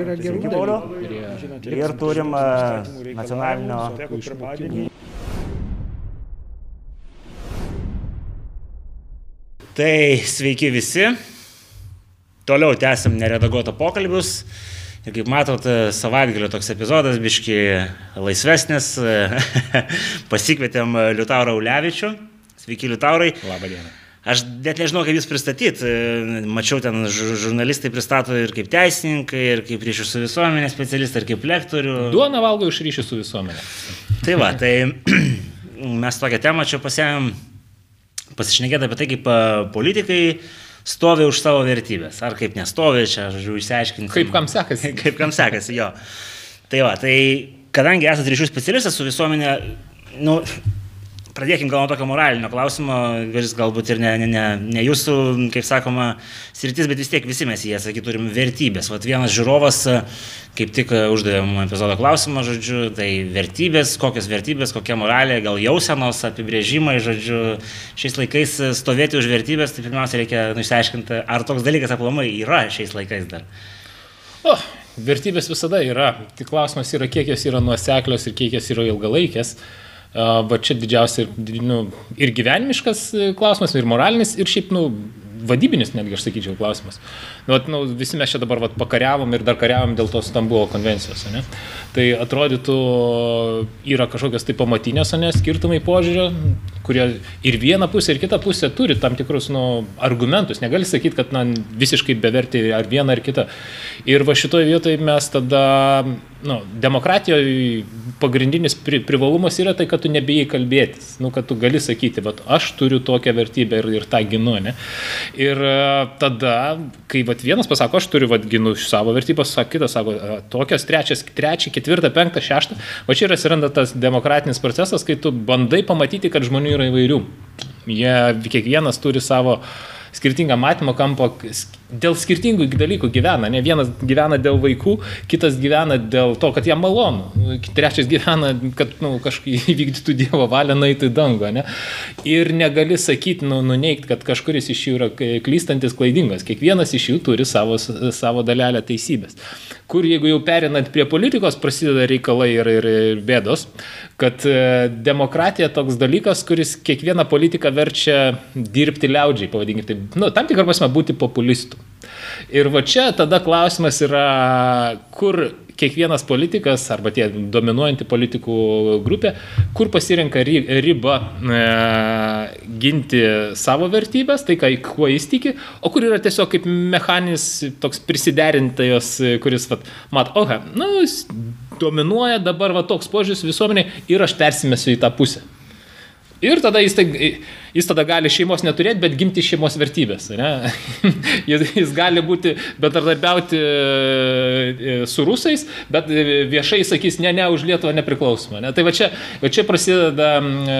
Yra gerų dalykų. Ir turim e, nacionalinio. Tai sveiki visi. Toliau tęsim neredaguotą pokalbius. Ir kaip matot, e, savaitgalio toks epizodas, biški laisvesnis. Pasikvietėm Liutaurą Ulevičių. Sveiki, Liutaurai. Labą dieną. Aš net nežinau, kaip jūs pristatyti. Mačiau ten žu- žurnalistai pristato ir kaip teisininkai, ir kaip ryšių su visuomenė specialistai, ir kaip lektorių. Duona valgo iš ryšių su visuomenė. Tai va, tai mes tokią temą čia pasėmėm pasišnekėti apie tai, kaip politikai stovi už savo vertybės. Ar kaip nestovi, čia, žodžiu, išsiaiškinti. Kaip kam sekasi? kaip kam sekasi, jo. Tai va, tai kadangi esate ryšių specialistas su visuomenė, nu, pradėkim gal nuo tokio moralinio klausimo, kuris galbūt ir ne, ne, ne, ne jūsų, kaip sakoma, sritis, bet vis tiek visi mes jie, sakyt, turim vertybės. Vat vienas žiūrovas a, kaip tik a, uždavė mums epizodo klausimą, žodžiu, tai vertybės, kokios vertybės, kokia moralė, gal jausenos apibrėžimai, žodžiu, šiais laikais a, stovėti už vertybės, tai pirmiausia reikia nu, išsiaiškinti, ar toks dalykas aplamai yra šiais laikais dar. O, vertybės visada yra. Tik klausimas yra, kiek jos yra nuoseklios ir kiek jos yra ilgalaikės. A, Va čia didžiausia ir, nu, ir gyvenimiškas e, klausimas, ir moralinis, ir šiaip, nu, vadybinis netgi, aš sakyčiau, klausimas. Nu, vat, nu, visi mes čia dabar vat, pakariavom ir dar kariavom dėl tos Stambulo konvencijos. Ne? Tai atrodytų, yra kažkokios tai pamatinės, ne, skirtumai požiūrio, kurie ir viena pusė, ir kita pusė turi tam tikrus nu, argumentus. Negali sakyti, kad na, visiškai beverti ar viena ar kita. Ir va šitoje vietoje mes tada, nu, demokratijoje pagrindinis pri, privalumas yra tai, kad tu nebijai kalbėtis. Nu, kad tu gali sakyti, va, aš turiu tokią vertybę ir, ir tą ginu. Ne? Ir e, tada, kai vat, vienas pasako, aš turiu vat, ginu savo vertybės, kitas sako, "A, tokias, trečias, trečią, ketvirtą, penktą, šeštą. Va čia ir atsiranda tas demokratinis procesas, kai tu bandai pamatyti, kad žmonių yra įvairių. Jie kiekvienas turi savo skirtingą matymo kampą, dėl skirtingų dalykų gyvena. Ne vienas gyvena dėl vaikų, kitas gyvena dėl to, kad jam malonu, trečias gyvena, kad nu, kažkaip įvykdytų Dievo valią, nueitų į dangą. Ne? Ir negali sakyti, nu, nuneikti, kad kažkuris iš jų yra k- klystantis, klaidingas. Kiekvienas iš jų turi savo, savo dalelę teisybės. Kur jeigu jau perinant prie politikos prasideda reikalai ir, ir, ir bėdos, kad e, demokratija toks dalykas, kuris kiekvieną politiką verčia dirbti liaudžiai, pavadinkime tai, nu, tam tikrą prasme būti populistu. Ir va čia tada klausimas yra, kur kiekvienas politikas arba tie dominuojanti politikų grupė, kur pasirenka ribą e, ginti savo vertybės, tai ką, kuo jis tiki, o kur yra tiesiog kaip mechaninis toks prisiderintas, kuris, vat, mat, ohe, nu, dominuoja dabar va toks požiūris visuomenė ir aš persimesiu į tą pusę. Ir tada jis, tai, jis tada gali šeimos neturėti, bet gimti šeimos vertybės. Jis, jis gali būti betardarbiauti e, su rusais, bet viešai sakys, ne, ne, už Lietuvą nepriklausomą. Ne? Tai va čia, va čia prasideda e,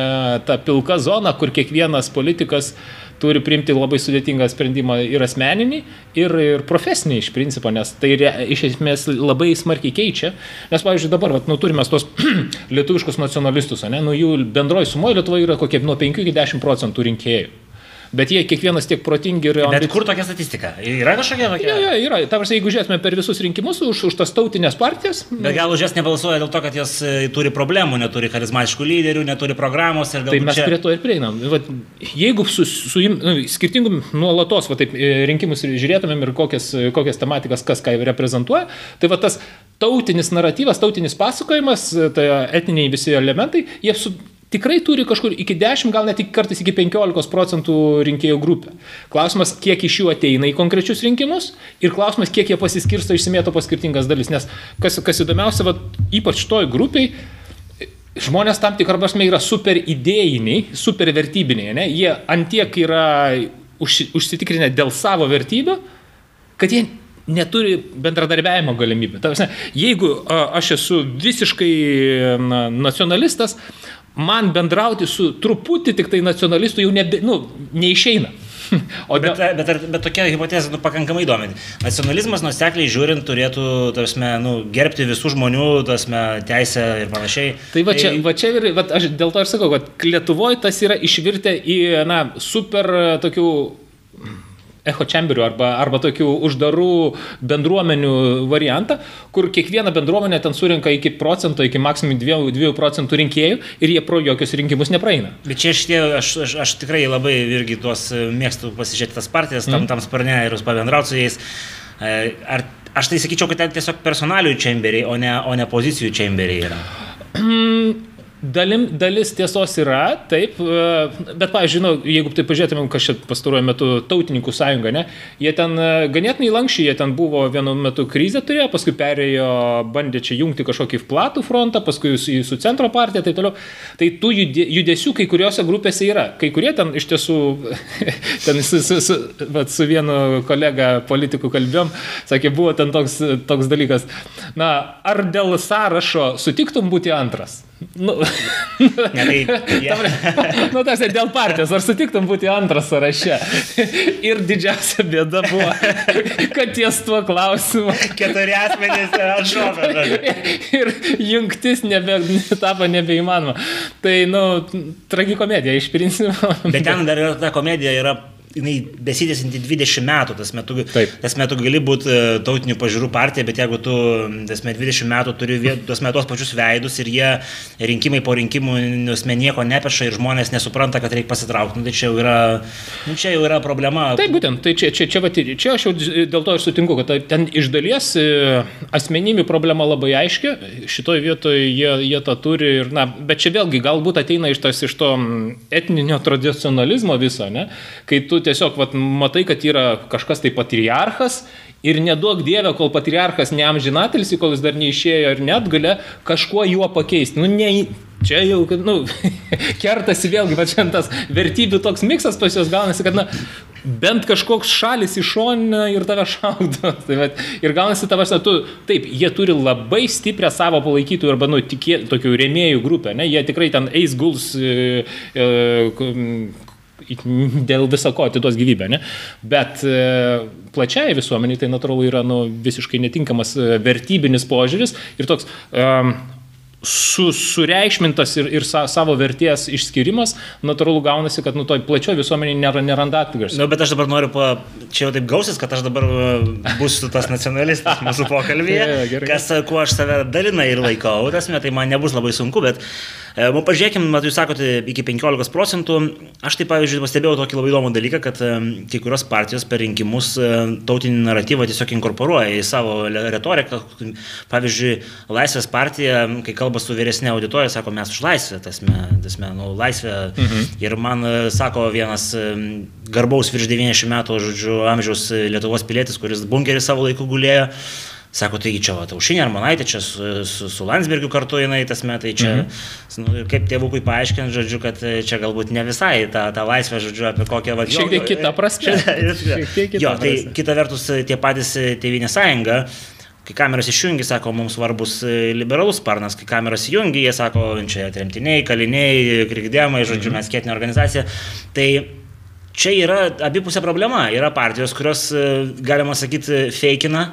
ta pilka zona, kur kiekvienas politikas turi priimti labai sudėtingą sprendimą ir asmeninį, ir, ir profesinį iš principo, nes tai re, iš esmės labai smarkiai keičia. Nes, pavyzdžiui, dabar vat, nu, turime tos lietuviškus nacionalistus, ne? nu, jų bendroji sumoje Lietuvoje yra kokie nuo 5 iki 10 procentų rinkėjų. Bet jie kiekvienas tiek protingi ir... Bet kur tokia statistika? Yra kažkokia tokia? Jo, jo, yra. Ta prasme, jeigu žiūrėsime per visus rinkimus už, už tas tautinės partijas, Bet gal už jas nebalsuoja dėl to, kad jos e, turi problemų, neturi charizmatiškų lyderių, neturi programos ir Tai galbūt mes čia... prie to ir prieinam. Vat, jeigu su, su nu, skirtingų nuolatos va, taip, e, rinkimus žiūrėtumėm ir kokias, kokias tematikas, kas ką reprezentuoja, tai va tas tautinis naratyvas, tautinis pasakojimas, tai etniniai visi elementai, jie su, tikrai turi kažkur iki 10, gal net iki- kartais iki 15 procentų rinkėjų grupę. Klausimas, kiek iš jų ateina į konkrečius rinkimus ir klausimas, kiek jie pasiskirsto išsimėto po skirtingas dalis. Nes kas, kas įdomiausia, va, ypač toj grupiai, žmonės tam tikrą prasme yra super idėjiniai, super vertybiniai, ne? jie antiek yra už, užsitikrinę dėl savo vertybių, kad jie neturi bendradarbiavimo galimybę. Ta prasme, jeigu aš esu visiškai na, nacionalistas, man bendrauti su truputį tik tai nacionalistu jau nebe, nu, neišeina. O Bet, de, bet, ar, bet tokia hipotezė nu, pakankamai įdomi. Nacionalizmas nusekliai žiūrint turėtų tarpsme, nu, gerbti visų žmonių tarpsme, teisę ir panašiai. Tai va čia, va čia ir, va, aš dėl to ir sakau, kad Lietuvoje tas yra išvirtę į, na, super tokių echo chamberių arba, arba tokių uždarų bendruomenių variantą, kur kiekviena bendruomenė ten surinka iki procento, iki maksimum 2, 2 procentų rinkėjų ir jie pro jokius rinkimus nepraeina. Bet čia šitie, aš, aš, aš tikrai labai irgi tuos e, mėgstu pasižiūrėti tas partijas, tam, mm. tam sparne ir pabendrauti su jais. E, ar, aš tai sakyčiau, kad ten tiesiog personalių čemberiai, o ne, o ne pozicijų čemberiai yra. Dalim, dalis tiesos yra, taip, e, bet, pavyzdžiui, nu, jeigu tai pažiūrėtumėm, kas čia pastaruoju metu tautininkų sąjunga, ne, jie ten e, ganėtinai lankščiai, jie ten buvo vienu metu krizę turėjo, paskui perėjo, bandė čia jungti kažkokį platų frontą, paskui su, su centro partija, tai toliau. Tai tų judesių kai kuriuose grupėse yra. Kai kurie ten iš tiesų, ten su, su, su, bet su vienu kolega politiku kalbėjom, sakė, buvo ten toks, toks dalykas. Na, ar dėl sąrašo sutiktum būti antras? Nu, ne, tai, yeah. nu, tas dėl partijos, ar sutiktum būti antras sąraše? Ir didžiausia bėda buvo, kad ties tuo klausimu. Keturi asmenys atšovė. Ir jungtis nebe, tapo nebeįmanoma. Tai, nu, tragikomedija iš principo. Bet ten dar yra ta komedija, yra jinai besitėsinti 20 metų, tas metu, tas metu gali būti e, tautinių pažiūrų partija, bet jeigu tu tas metu 20 metų turi tos metos pačius veidus ir jie rinkimai po rinkimų nuosme nieko nepeša ir žmonės nesupranta, kad reikia pasitraukti, nu, tai čia jau, yra, nu, čia jau yra problema. Taip, būtent, tai čia, čia, čia, čia, čia aš jau dėl to ir sutinku, kad ten iš dalies e, asmeninių problema labai aiški, šitoje vietoje jie, jie tą turi, ir, na, bet čia vėlgi galbūt ateina iš, tas, iš to etninio tradicionalizmo viso, ne? kai tu tiesiog vat, matai, kad yra kažkas tai patriarchas ir nedaug dievė, kol patriarchas neamžinatelsi, kol jis dar neišėjo ir net gale kažkuo juo pakeisti. Nu, ne, čia jau, nu, kertasi vėlgi, bet šiandien tas vertybių toks miksas pas juos gaunasi, kad, na, bent kažkoks šalis iš šoninę ir tave šaudo. Tai, bet, ir gaunasi tavas, tu, taip, jie turi labai stiprią savo palaikytojų arba, nu, tikė, tokių rėmėjų grupę, ne, jie tikrai ten eis guls e, e, dėl viso ko atiduos gyvybę, ne? Bet e, plačiai visuomeniai tai natūralu yra nu, visiškai netinkamas e, vertybinis požiūris ir toks um, su, sureikšmintas ir, ir sa, savo vertės išskirimas, natūralu gaunasi, kad nu toj plačio visuomenė nėra, neranda atgarsio. Na, nu, bet aš dabar noriu, pa, čia jau taip gausis, kad aš dabar būsiu tas nacionalistas mūsų pokalbėje, ja, kas, kuo aš save dalinai ir laikau, tas, tai man nebus labai sunku, bet E, nu, pažiūrėkime, mat, jūs sakote, iki 15 procentų. Aš tai, pavyzdžiui, pastebėjau tokį labai įdomų dalyką, kad e, kai kurios partijos per rinkimus e, tautinį naratyvą tiesiog inkorporuoja į savo retoriką. Pavyzdžiui, Laisvės partija, kai kalba su vyresnė auditorija, sako, mes už laisvę, tasme, tasme nu, laisvę. Mhm. Ir man sako vienas garbaus virš 90 metų, žodžiu, amžiaus Lietuvos pilietis, kuris bunkerį savo laiku gulėjo. Sako, taigi čia, va, Aušinė Armonaitė, čia su, su, su Landsbergiu kartu jinai tas metai, čia, mhm. nu, kaip tėvukui paaiškinti, žodžiu, kad čia galbūt ne visai ta, ta laisvė, žodžiu, apie kokią va, Šiek tiek kitą prasme. Šiek tiek kitą jo, tai kita vertus, tie patys Tevinė sąjunga, kai kameras išjungi, sako, mums svarbus liberalus sparnas, kai kameras įjungi, jie sako, čia tremtiniai, kaliniai, krikdėmai, žodžiu, mhm. mes kėtinė organizacija. Tai čia yra abipusė problema. Yra partijos, kurios, galima sakyti, feikina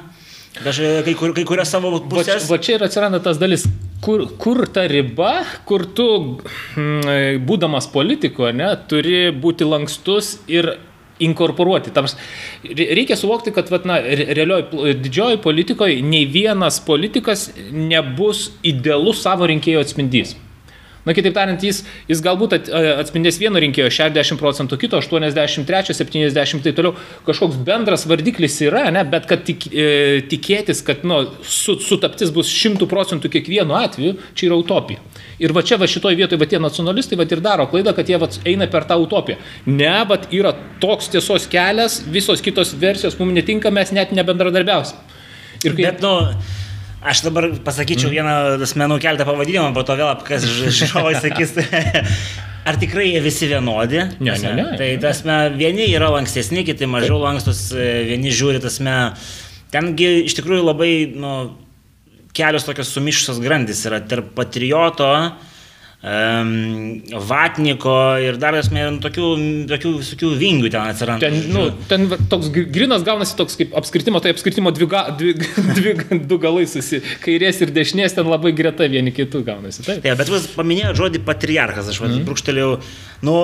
Dažnai kai, kur, kai kurias savo pusės. Va, va čia ir atsiranda tas dalis, kur, kur ta riba, kur tu, mm, būdamas politiko, ne, turi būti lankstus ir inkorporuoti. Tams, reikia suvokti, kad vat, na, realioj didžioji politikoje nei vienas politikas nebus idealus savo rinkėjo atspindys. Na, kitaip tariant, jis, jis galbūt atspindės vieno rinkėjo 60 procentų, kito 83, 70 tai toliau. Kažkoks bendras vardiklis yra, ne, bet kad tik, e, tikėtis, kad nu, su, sutaptis bus 100 procentų kiekvienu atveju, čia yra utopija. Ir va čia va šitoje vietoje va tie nacionalistai va ir daro klaidą, kad jie va eina per tą utopiją. Ne, va yra toks tiesos kelias, visos kitos versijos mums netinka, mes net nebendradarbiausim. Ir kai... Bet, nu, Aš dabar pasakyčiau mm. vieną asmenų keltą pavadinimą, po to vėl kas žiūrovai sakys. Ar tikrai jie visi vienodi? Ne, ne, ne. Tai tasme, vieni yra lankstesni, kiti mažiau lankstus, vieni žiūri tasme. Tengi iš tikrųjų labai nu, kelios tokios sumišusios grandis yra tarp patrioto, um, vatniko ir dar esmė, nu, tokių, tokių visokių vingių ten atsiranda. Ten, nu, ten toks grinas gaunasi toks kaip apskritimo, tai apskritimo dvi, ga, dvi, dvi, du galai susi, kairės ir dešinės ten labai greta vieni kitų gaunasi. Taip, taip bet jūs paminėjote žodį patriarchas, aš mm brūkštelėjau, nu,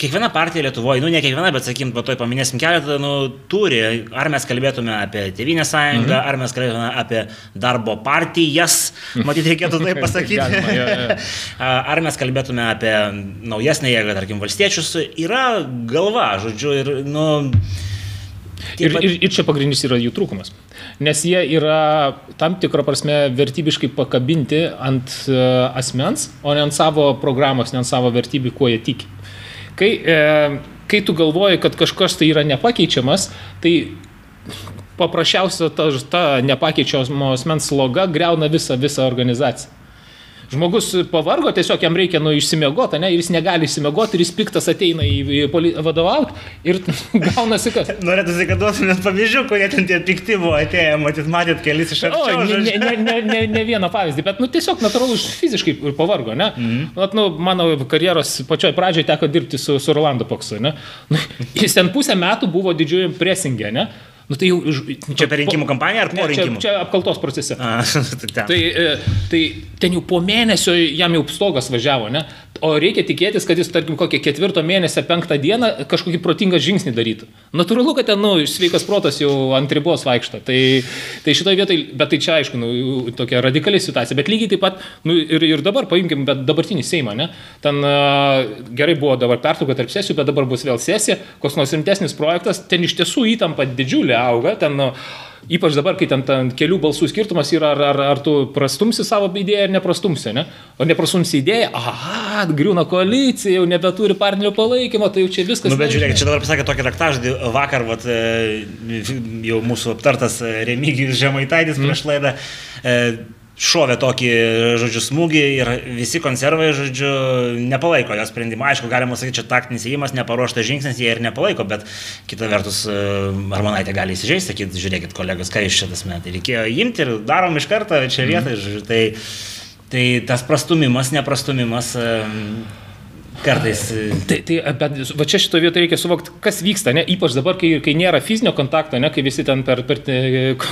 kiekviena partija Lietuvoje, nu ne kiekviena, bet sakykim, po to paminėsim keletą, nu, turi, ar mes kalbėtume apie Tevinę sąjungą, mhm. ar mes kalbėtume apie darbo partijas, matyt, reikėtų taip pasakyti. Galima, jo, jo. ar mes kalbėtume apie naujesnę jėgą, tarkim, valstiečius, yra galva, žodžiu, ir, nu, Ir, ir, ir čia pagrindinis yra jų trūkumas. Nes jie yra tam tikrą prasme vertybiškai pakabinti ant uh, asmens, o ne ant savo programos, ne ant savo vertybių, kuo jie tiki. Kai, e, kai tu galvoji, kad kažkas tai yra nepakeičiamas, tai paprasčiausia ta, ta nepakeičiamo asmens sloga greuna visą, visą organizaciją. Žmogus pavargo, tiesiog jam reikia nu išsimiegoti, ne, ir jis negali išsimiegoti, ir jis piktas ateina į, į vadovauti ir gaunasi kas. Norėtųsi, kad duotumėt pavyzdžių, kurie ten tie pikti buvo atėję, matyt, matėt kelis iš arčiau. O, ne, ne, ne, ne, ne vieną pavyzdį, bet nu, tiesiog natūralus fiziškai pavargo, ne? Mm. At, nu, mano karjeros pačioj pradžioje teko dirbti su, su Rolando Paksu, ne? Nu, jis ten pusę metų buvo didžiųjų presingė, ne? Nu, tai jau, čia per rinkimų kampaniją ar po ne, rinkimų? Čia, čia apkaltos procese. A, tai, e, tai ten jau po mėnesio jam jau stogas važiavo, ne? O reikia tikėtis, kad jis, tarkim, kokią ketvirto mėnesio penktą dieną kažkokį protingą žingsnį darytų. Natūralu, kad ten, nu, sveikas protas jau ant ribos vaikšto. Tai, tai šitoje vietoje, bet tai čia, aišku, nu, tokia radikali situacija. Bet lygiai taip pat, nu, ir, ir dabar paimkim, bet dabartinį Seimą, ne? Ten gerai buvo dabar pertrauka tarp sesijų, bet dabar bus vėl sesija, koks nors rimtesnis projektas, ten iš tiesų įtampa didžiulė auga. Ten, uh, Ypač dabar, kai ten, ten kelių balsų skirtumas yra, ar, ar, ar tu prastumsi savo idėją ar neprastumsi, ne? O neprastumsi idėją, aha, griūna koalicija, jau nebeturi partnerio palaikymo, tai jau čia viskas. Nu, bet žiūrėk, čia dabar pasakė tokį raktažodį, vakar, vat, e, jau mūsų aptartas e, Remigijus Žemaitaitis prieš mm. laidą. E, šovė tokį, žodžiu, smūgį ir visi konservai, žodžiu, nepalaiko jo sprendimą. Aišku, galima sakyti, čia taktinis įėjimas, neparuoštas žingsnis, jie ir nepalaiko, bet kita vertus, e, Armonaitė gali įsižeisti, sakyti, žiūrėkit, kolegos, ką iš šitas metai. Reikėjo imti ir darom iš karto čia vietą, mm. žodžiu, tai, tai tas prastumimas, neprastumimas. Kartais. E, tai, tai bet va čia šito vietoje reikia suvokti, kas vyksta, ne? ypač dabar, kai, kai nėra fizinio kontakto, ne? kai visi ten per, per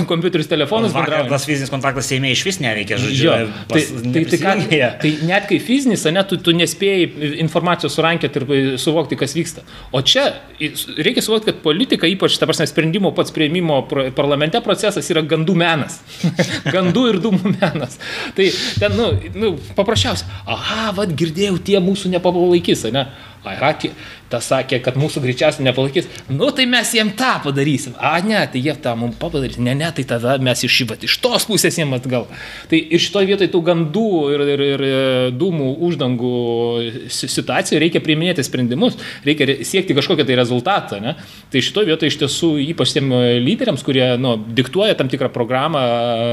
kompiuterius, telefonus bendrauja. Tas fizinis kontaktas Seime iš vis neveikia, žodžiu. Jo, tai, tai, tai, ką, tai net kai fizinis, ne, tu, tu nespėjai informacijos surankėti ir suvokti, kas vyksta. O čia reikia suvokti, kad politika, ypač, ta prasme, sprendimo pats prieimimo parlamente procesas yra gandų menas. gandų ir dūmų menas. Tai ten, nu, nu paprasčiausia, aha, vad girdėjau, tie mūsų nepabūvai nepalaikys, ne? Aha, tas sakė, kad mūsų greičiausiai nepalaikys. Nu, tai mes jiem tą padarysim. A, ne, tai jie tą mums padarys. Ne, ne, tai tada mes iš, vat, iš tos pusės jiem atgal. Tai ir šitoje vietoje tų gandų ir, ir, ir e, dūmų uždangų situacijoje reikia priiminėti sprendimus, reikia siekti kažkokią tai rezultatą. Ne? Tai šitoje vietoje iš tiesų ypač tiem lyderiams, kurie nu, diktuoja tam tikrą programą,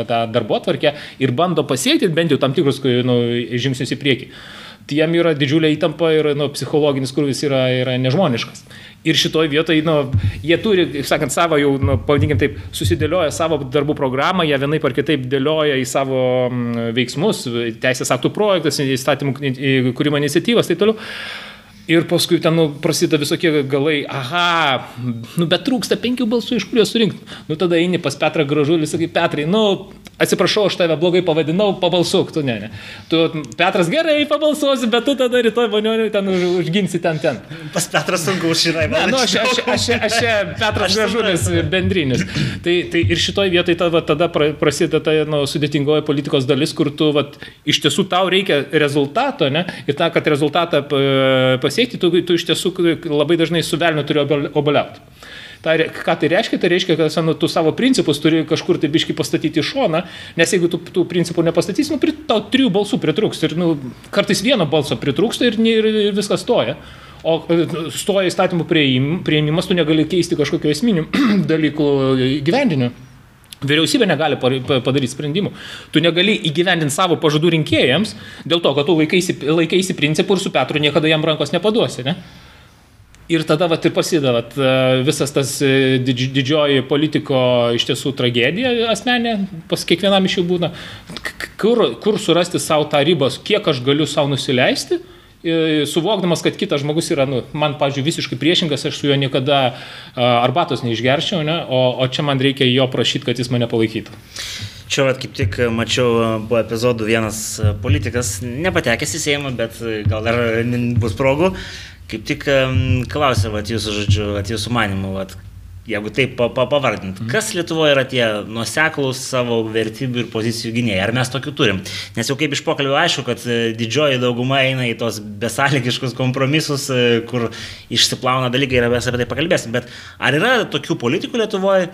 tą darbo tvarkę ir bando pasiekti bent jau tam tikrus nu, žingsnius į priekį tiem yra didžiulė įtampa ir nu, psichologinis krūvis yra, yra nežmoniškas. Ir šitoje vietoje, nu, jie turi, kaip sakant, savo jau, nu, pavadinkim taip, susidėlioja savo darbų programą, jie vienaip ar kitaip dėlioja į savo veiksmus, teisės aktų projektus, įstatymų kūrimo iniciatyvas ir taip toliau. Ir paskui ten nu, prasideda visokie galai, aha, nu, bet trūksta penkių balsų, iš kur juos surinkti. Nu, tada eini pas Petrą Gražulį, sakai, Petrai, nu, atsiprašau, aš tave blogai pavadinau, pabalsuok, tu ne, ne. Tu, Petras gerai pabalsuosi, bet tu tada rytoj vanioniui ten už, užginsi ten ten. Pas Petras sunku užšinai, man. Na, nu, aš, aš, aš, aš, aš Petras Gražulis bendrinis. Tai, tai ir šitoj vietoj tada, tada prasideda ta nu, sudėtingoji politikos dalis, kur tu, vat, iš tiesų tau reikia rezultato, ne, ir tą, kad rezultatą pasiekti, tu, tu iš tiesų labai dažnai su velniu turi oboliauti. Ta, ką tai reiškia? Tai reiškia, kad nu, tu savo principus turi kažkur tai biški pastatyti į šoną, nes jeigu tu tų principų nepastatysi, nu, tau trijų balsų pritrūks ir nu, kartais vieno balso pritrūksta ir, ir, ir viskas stoja. O e, stoja įstatymų prieimimas, tu negali keisti kažkokio esminių dalykų gyvendiniu. Vyriausybė negali padaryti sprendimų. Tu negali įgyvendinti savo pažadų rinkėjams dėl to, kad tu laikaisi, laikaisi principų ir su Petru niekada jam rankos nepaduosi. Ne? Ir tada vat, ir prasideda vat, visas tas e, didž, didžioji politiko iš tiesų tragedija asmenė, pas kiekvienam iš jų būna. Kur, kur surasti savo tą ribą, kiek aš galiu savo nusileisti, suvokdamas, kad kitas žmogus yra, nu, man, pažiūrėjau, visiškai priešingas, aš su juo niekada arbatos neišgerčiau, ne? o, o čia man reikia jo prašyti, kad jis mane palaikytų. Čia vat, kaip tik mačiau po epizodų vienas politikas, nepatekęs į Seimą, bet gal dar bus progų, kaip tik klausiu, vat, jūsų žodžiu, vat, jūsų manimų, vat, jeigu taip pa, pa, pavardint, mm. kas Lietuvoje yra tie nuseklus savo vertybių ir pozicijų gynėjai, ar mes tokių turim? Nes jau kaip iš pokalbio aišku, kad e, didžioji dauguma eina į tos besąlygiškus kompromisus, e, kur išsiplauna dalykai ir mes apie tai pakalbėsim, bet ar yra tokių politikų Lietuvoje?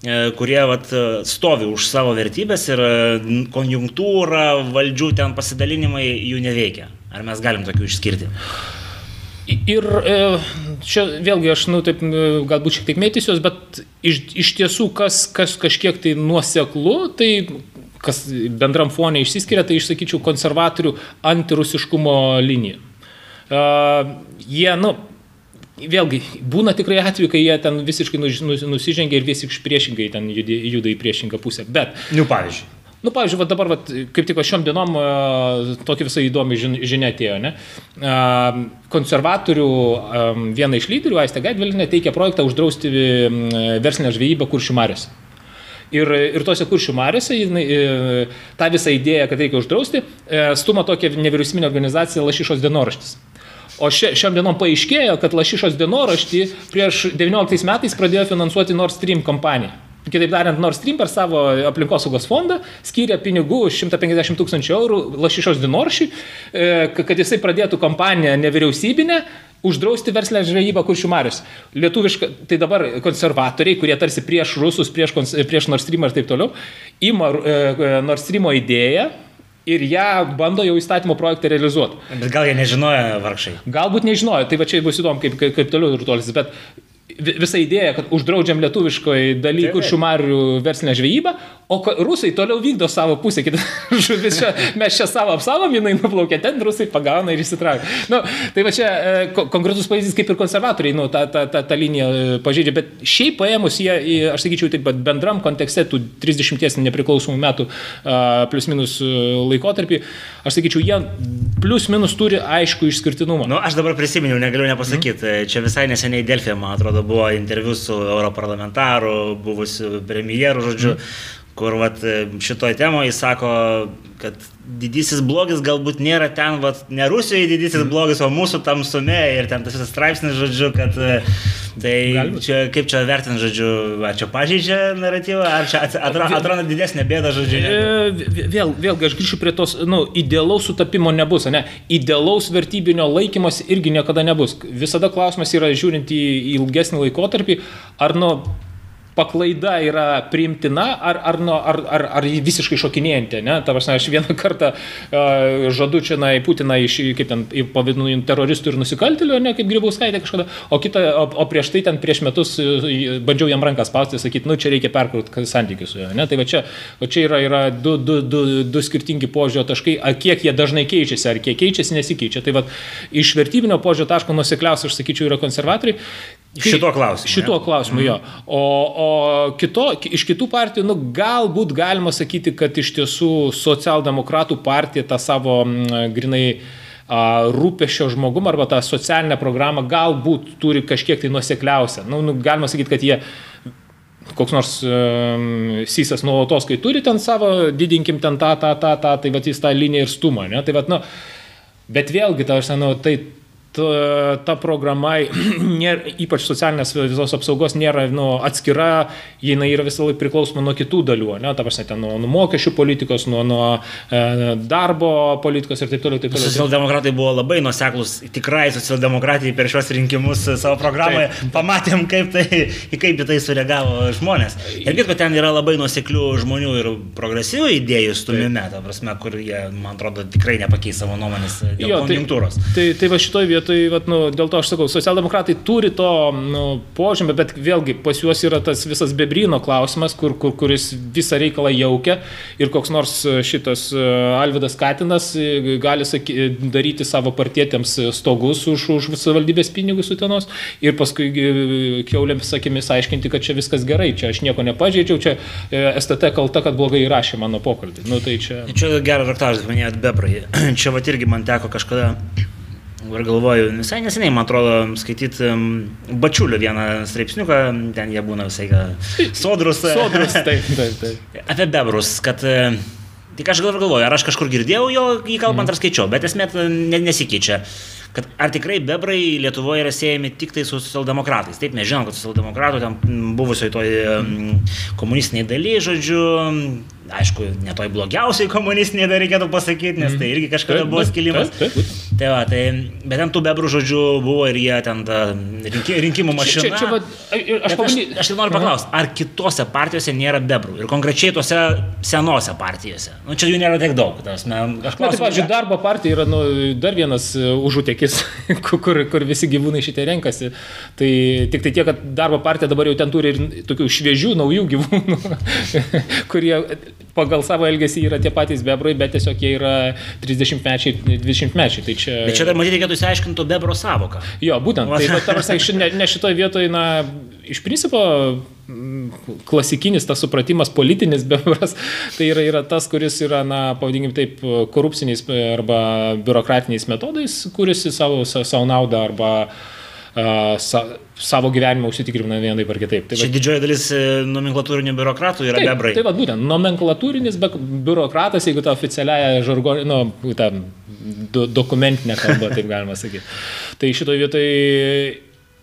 kurie vat, stovi už savo vertybės ir konjunktūra, valdžių ten pasidalinimai jų neveikia. Ar mes galim tokių išskirti? Ir e, čia vėlgi aš, nu, taip, galbūt šiek tiek mėtysiuos, bet iš, iš tiesų, kas, kas kažkiek tai nuoseklu, tai kas bendram fonė išsiskiria, tai išsakyčiau konservatorių antirusiškumo liniją. Uh, jie, nu, vėlgi, būna tikrai atveju, kai jie ten visiškai nusižengia ir visiškai priešingai ten juda į priešingą pusę. Bet. Nu, pavyzdžiui. Nu, pavyzdžiui, va dabar, va, kaip tik šiom dienom tokia visai įdomi žinia atėjo, ne? Konservatorių viena iš lyderių, Aistė Gaidvilinė, teikia projektą uždrausti verslinę žvejybą kuršių mariuose. Ir, ir tose kuršių mariuose e, tą visą idėją, kad reikia uždrausti, e, stuma tokia nevyriausybinė organizacija Lašišos dienoraštis. O šiom dienom paaiškėjo, kad Lašišos dienoraštį prieš 19 metais pradėjo finansuoti Nord Stream kompanija. Kitaip tariant, Nord Stream per savo aplinkosaugos fondą skiria pinigų 150 tūkstančių eurų lašišos dinoršiui, e, kad jisai pradėtų kompaniją nevyriausybinę uždrausti verslę žvejybą kuršių marius. Lietuviška, tai dabar konservatoriai, kurie tarsi prieš rusus, prieš, prieš Nord Stream ir taip toliau, ima e, e, Nord Streamo idėją ir ją bando jau įstatymo projektą realizuoti. Bet gal jie nežinojo vargšai? Galbūt nežinojo, tai va čia bus įdomu, kaip, kaip, kaip toliau ir tolsis, bet visa idėja, kad uždraudžiam lietuviškoje daly kuršių marių verslinę žvejybą, o rusai toliau vykdo savo pusę. Žuvis čia, mes čia savo apsavom, jinai nuplaukė ten, rusai pagauna ir įsitraukia. Nu, tai va čia e, konkretus pavyzdys, kaip ir konservatoriai, nu, tą, tą, tą, tą liniją e, pažeidžia, bet šiaip paėmus jie, aš sakyčiau, taip pat bendram kontekste tų 30 nepriklausomų metų plus minus e, laikotarpį, aš sakyčiau, jie plus minus turi aišku išskirtinumą. Nu, aš dabar prisiminiau, negaliu nepasakyti, mm. čia visai neseniai Delfė, man atrodo, buvo interviu su europarlamentaru, buvusiu premjeru, žodžiu, mm kur vat, šitoj temoje jis sako, kad didysis blogis galbūt nėra ten, vat, ne Rusijoje didysis mm. blogis, o mūsų tamsume ir ten tas visas straipsnis, žodžiu, kad tai čia, kaip čia vertinti, žodžiu, ar čia pažeidžia naratyvą, ar čia atrodo, atrodo didesnė bėda, žodžiu. Ne? Vėl, vėlgi aš grįšiu prie tos, nu, idealaus sutapimo nebus, ne? Idealaus vertybinio laikymas irgi niekada nebus. Visada klausimas yra žiūrint į ilgesnį laikotarpį, ar, nu, paklaida yra priimtina ar, ar, nu, ar, ar, ar visiškai šokinėjanti. Ne? Ta prasme, aš vieną kartą uh, žadu čia na, į Putiną, iš, kaip ten pavadinu, teroristų ir nusikaltėlių, ne kaip Grybauskaitė kažkada, o, kita, o, o prieš tai ten prieš metus bandžiau jam ranką spausti, sakyti, nu čia reikia perkrauti santykius su juo. Ne? Tai va čia, va čia yra, yra du, du, du, du skirtingi požiūrio taškai, ar kiek jie dažnai keičiasi, ar kiek keičiasi, nesikeičia. Tai va iš vertybinio požiūrio taško nusikliausia, aš sakyčiau, yra konservatoriai. Šituo klausimu. Šituo ja. klausimu, jo. Mhm. O, o kito, iš kitų partijų, nu, galbūt galima sakyti, kad iš tiesų socialdemokratų partija tą savo grinai rūpešio žmogumą arba tą socialinę programą galbūt turi kažkiek tai nusekliausią. Nu, nu, galima sakyti, kad jie koks nors um, sysas nuolatos, kai turi ten savo, didinkim ten tą, tą, tą, tą, tai va jis tą liniją ir stumą, ne? Tai va, nu, bet vėlgi, ta, aš nu, tai ta, ta programa, nėra, ypač socialinės visos apsaugos, nėra nu, atskira, jinai yra visą laiką priklausoma nuo kitų dalių, ne, ta prasme, ten nuo, nuo mokesčių politikos, nuo, nuo e, darbo politikos ir taip toliau. Taip toliau. Socialdemokratai buvo labai nuseklus, tikrai socialdemokratai per šios rinkimus savo programoje taip. pamatėm, kaip, tai, kaip į tai sureagavo žmonės. Ir kad ten yra labai nuseklių žmonių ir progresyvių idėjų stumime, ta prasme, kur jie, man atrodo, tikrai nepakeis savo nuomonės dėl jo, tai- konjunktūros. Tai, tai, tai va šitoje vietoje vietoj, vat, nu, dėl to aš sakau, socialdemokratai turi to nu, požymį, bet vėlgi pas juos yra tas visas bebrino klausimas, kur, kur, kuris visą reikalą jaukia ir koks nors šitas e, Alvidas Katinas e, gali saky, daryti savo partietėms stogus už, už savivaldybės pinigus sutenos ir paskui e, keuliams akimis aiškinti, kad čia viskas gerai, čia aš nieko nepažeidžiau, čia STT kalta, kad blogai įrašė mano pokalbį. Nu, tai čia... čia geras raktažas, minėjot bebrai. Čia va irgi man teko kažkada Ir galvoju, visai neseniai, man atrodo, skaityti bačiulio vieną straipsniuką, ten jie būna visai sodrus. Sodrus, taip, taip, taip. Apie bebrus, kad e, Tik aš galvoju, ar aš kažkur girdėjau jo, jį kalbant mm. ar skaičiau, bet esmė nesikeičia. kad ar tikrai bebrai Lietuvoje yra siejami tik tai su socialdemokratais. Taip, mes žinom, kad socialdemokratų ten buvusioje toje komunistiniai daly, žodžiu, aišku, netoj blogiausiai komunistiniai dar reikėtų pasakyti, nes tai irgi kažkada buvo skilimas. Tai va, tai, bet ten tų bebrų žodžių buvo ir jie ten rinki, rinkimų mašina. Čia, čia, čia, va, aš, pabandy... aš, aš noriu paklausti, ar kitose partijose nėra bebrų ir konkrečiai tose senose partijose? Nu, čia jų nėra tiek daug. Tas, man, aš klausiu, Na, tai, pavyzdžiui, darbo partija yra nu, dar vienas e, užutekis, kur, kur visi gyvūnai šitie renkasi. Tai tik tai tiek, kad darbo partija dabar jau ten turi ir tokių šviežių, naujų gyvūnų, kurie pagal savo elgesį yra tie patys bebrai, bet tiesiog jie yra 30-mečiai, 20-mečiai. Tai čia... Bet čia dar matyti reikėtų išsiaiškinti bebro savoką. Jo, būtent. Tai, bet, tarsi, ne, ne šitoje vietoje, na, iš principo klasikinis tas supratimas politinis bebras, tai yra, yra tas, kuris yra, na, pavadinkim taip, korupciniais arba biurokratiniais metodais, kuris į savo, savo naudą arba uh, sa, savo gyvenimą užsitikrina vienai ar kitaip. Tai Čia didžioji dalis e, nomenklatūrinių biurokratų yra taip, bebrai. Tai va, būtent, nomenklatūrinis biurokratas, jeigu tą oficialiąją žargo, nu, tą do, dokumentinę kalbą, taip galima sakyti. Tai šitoje vietoje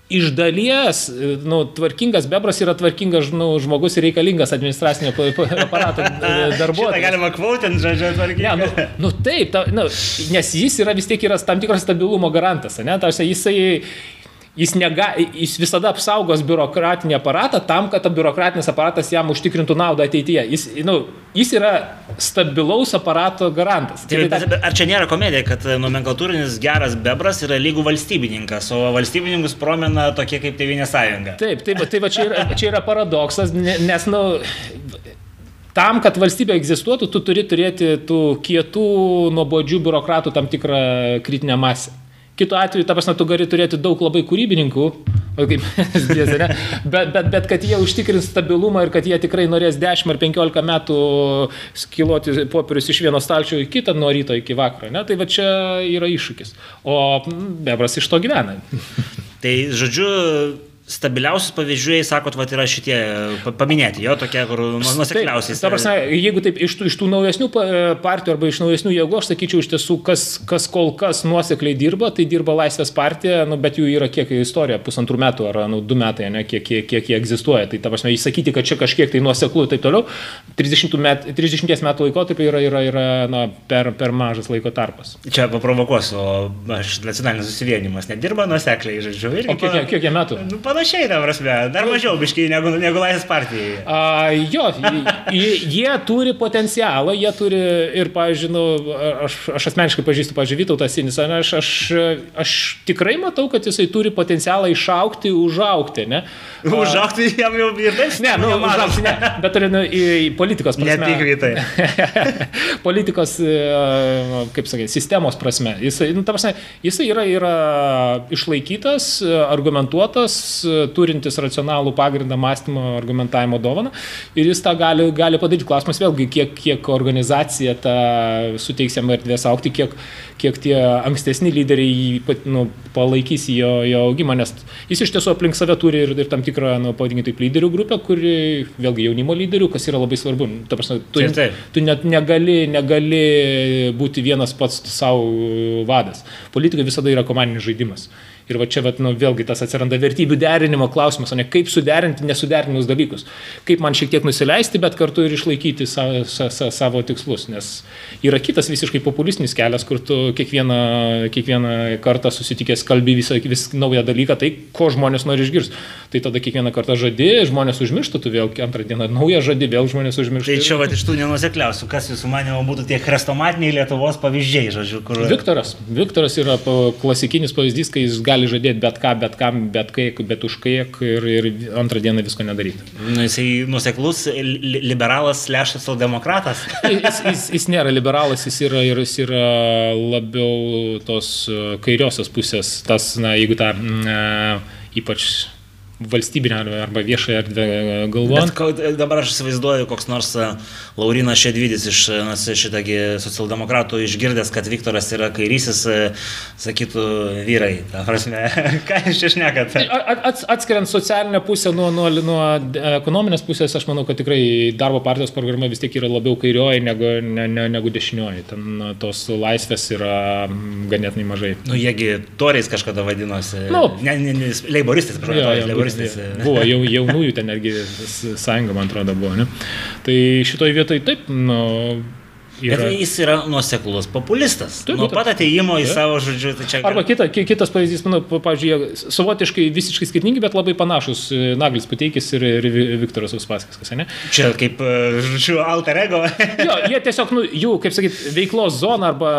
iš dalies, nu, tvarkingas bebras yra tvarkingas nu, žmogus ir reikalingas administracinio aparato darbuotojas. Tai galima kvautinti, žodžiu, tvarkingas. Ne, nu, nu, taip, ta, nu, nes jis yra vis tiek yra tam tikras stabilumo garantas, ne? Tarsi jisai jis, nega, jis visada apsaugos biurokratinį aparatą tam, kad ta biurokratinis aparatas jam užtikrintų naudą ateityje. Jis, nu, jis yra stabilaus aparato garantas. Tai, bet, bet ar čia nėra komedija, kad nomenklatūrinis geras bebras yra lygų valstybininkas, o valstybininkus promena tokie kaip Tevinė sąjunga? Taip, taip, tai va čia yra, čia yra paradoksas, nes, nu, tam, kad valstybė egzistuotų, tu turi turėti tų kietų, nuobodžių biurokratų tam tikrą kritinę masę. Kitu atveju, ta prasme, tu gali turėti daug labai kūrybininkų, kaip bet, bet, bet kad jie užtikrins stabilumą ir kad jie tikrai norės 10 ar 15 metų skiloti popierius iš vieno stalčio į kitą nuo ryto iki vakaro, ne? tai va čia yra iššūkis. O bebras iš to gyvena. Tai žodžiu, stabiliausius pavyzdžiai, sakot, va, yra šitie paminėti, jo tokie, kur nusekliausiai. Ta prasme, jeigu taip iš tų, iš tų naujesnių partijų arba iš naujesnių jėgų, aš sakyčiau, iš tiesų, kas, kas kol kas nuosekliai dirba, tai dirba Laisvės partija, nu, bet jų yra kiek istorija, pusantrų metų ar nu, du metai, ne, kiek, kiek, kiek jie egzistuoja. Tai ta prasme, įsakyti, kad čia kažkiek tai nuoseklu ir taip toliau, 30, met, 30 metų laikotarpį yra, yra, yra na, per, per mažas laiko tarpas. Čia paprovokuosiu, aš nacionalinis susivienimas nedirba nuosekliai, žodžiu, irgi. O kiek, kiek jie metų? Nu, panašiai, ta prasme, dar mažiau biškai negu, negu Laisvės partijai. A, jo, jie, jie turi potencialą, jie turi ir, pavyzdžiui, nu, aš, aš asmeniškai pažįstu, pavyzdžiui, Vytautas Sinis, aš, aš, aš tikrai matau, kad jisai turi potencialą išaukti, užaukti, ne? A, užaukti jam jau ir taip? Ne, nu, užaukti, ne, bet turi nu, į, į politikos prasme. Ne tik vytai. politikos, e, kaip sakė, sistemos prasme. Jisai, nu, ta prasme, jisai yra, yra išlaikytas, argumentuotas, turintis racionalų pagrindą mąstymo argumentavimo dovaną ir jis tą gali, gali padaryti. Klausimas vėlgi, kiek, kiek organizacija tą suteiks jam erdvės aukti, kiek, kiek tie ankstesni lyderiai jį nu, palaikys jo, jo augimą, nes jis iš tiesų aplink save turi ir, ir tam tikrą, nu, pavadinkime taip, lyderių grupę, kuri vėlgi jaunimo lyderių, kas yra labai svarbu. Ta prasme, tu, taip, taip. tu net negali, negali būti vienas pats savo vadas. Politika visada yra komandinis žaidimas. Ir va čia, va, nu, vėlgi tas atsiranda vertybių derinimo klausimas, o ne kaip suderinti nesuderinus dalykus. Kaip man šiek tiek nusileisti, bet kartu ir išlaikyti sa, sa, sa, savo tikslus. Nes yra kitas visiškai populistinis kelias, kur tu kiekvieną, kiekvieną kartą susitikęs kalbi visą vis naują dalyką, tai ko žmonės nori išgirsti. Tai tada kiekvieną kartą žadi, žmonės užmiršta, tu vėl antrą dieną naują žadi, vėl žmonės užmiršta. Tai čia va iš tų nenusekliausių, kas jūsų manimo būtų tie chrestomatiniai Lietuvos pavyzdžiai, žodžiu, kur... Viktoras. Viktoras yra klasikinis pavyzdys, kai jis gali gali žadėti bet ką, bet kam, bet kaip, bet už kiek ir, ir antrą dieną visko nedaryti. Nu, jisai nuseklus liberalas, lėšas socialdemokratas. jis, jis, jis nėra liberalas, jis yra, jis yra labiau tos e, kairiosios pusės, tas, na, jeigu tą, na, ypač valstybinę arba viešąją erdvę galvojant. Bet dabar aš įsivaizduoju, koks nors e, Laurinas Šedvidis iš e, šitągi socialdemokratų išgirdęs, kad Viktoras yra kairysis, e, sakytų vyrai. Ta prasme, ką jūs čia šnekate? Ats, atskiriant socialinę pusę nuo, nuo, nuo ekonominės pusės, aš manau, kad tikrai darbo partijos programa vis tiek yra labiau kairioji negu, ne, ne, negu dešinioji. Ten tos laisvės yra ganėtinai mažai. Nu, jiegi toriais kažkada vadinosi. Nu, ne, ne, ne, leiboristais, prašau humoristais. Buvo jau, jaunųjų ten netgi sąjunga, man atrodo, buvo. Ne? Tai šitoj vietoj taip, nu, Yra... Bet jis yra nuoseklus populistas. Taip, Nuo pat ateimo į savo žodžiu. Tai čia... Arba kita, kitas pavyzdys, manau, pavyzdžiui, savotiškai visiškai skirtingi, bet labai panašus e, Naglis Pateikis ir, ir Viktoras Uspaskis, ne? Čia kaip, e, žodžiu, alter ego. jo, jie tiesiog, nu, jų, kaip sakyt, veiklos zona arba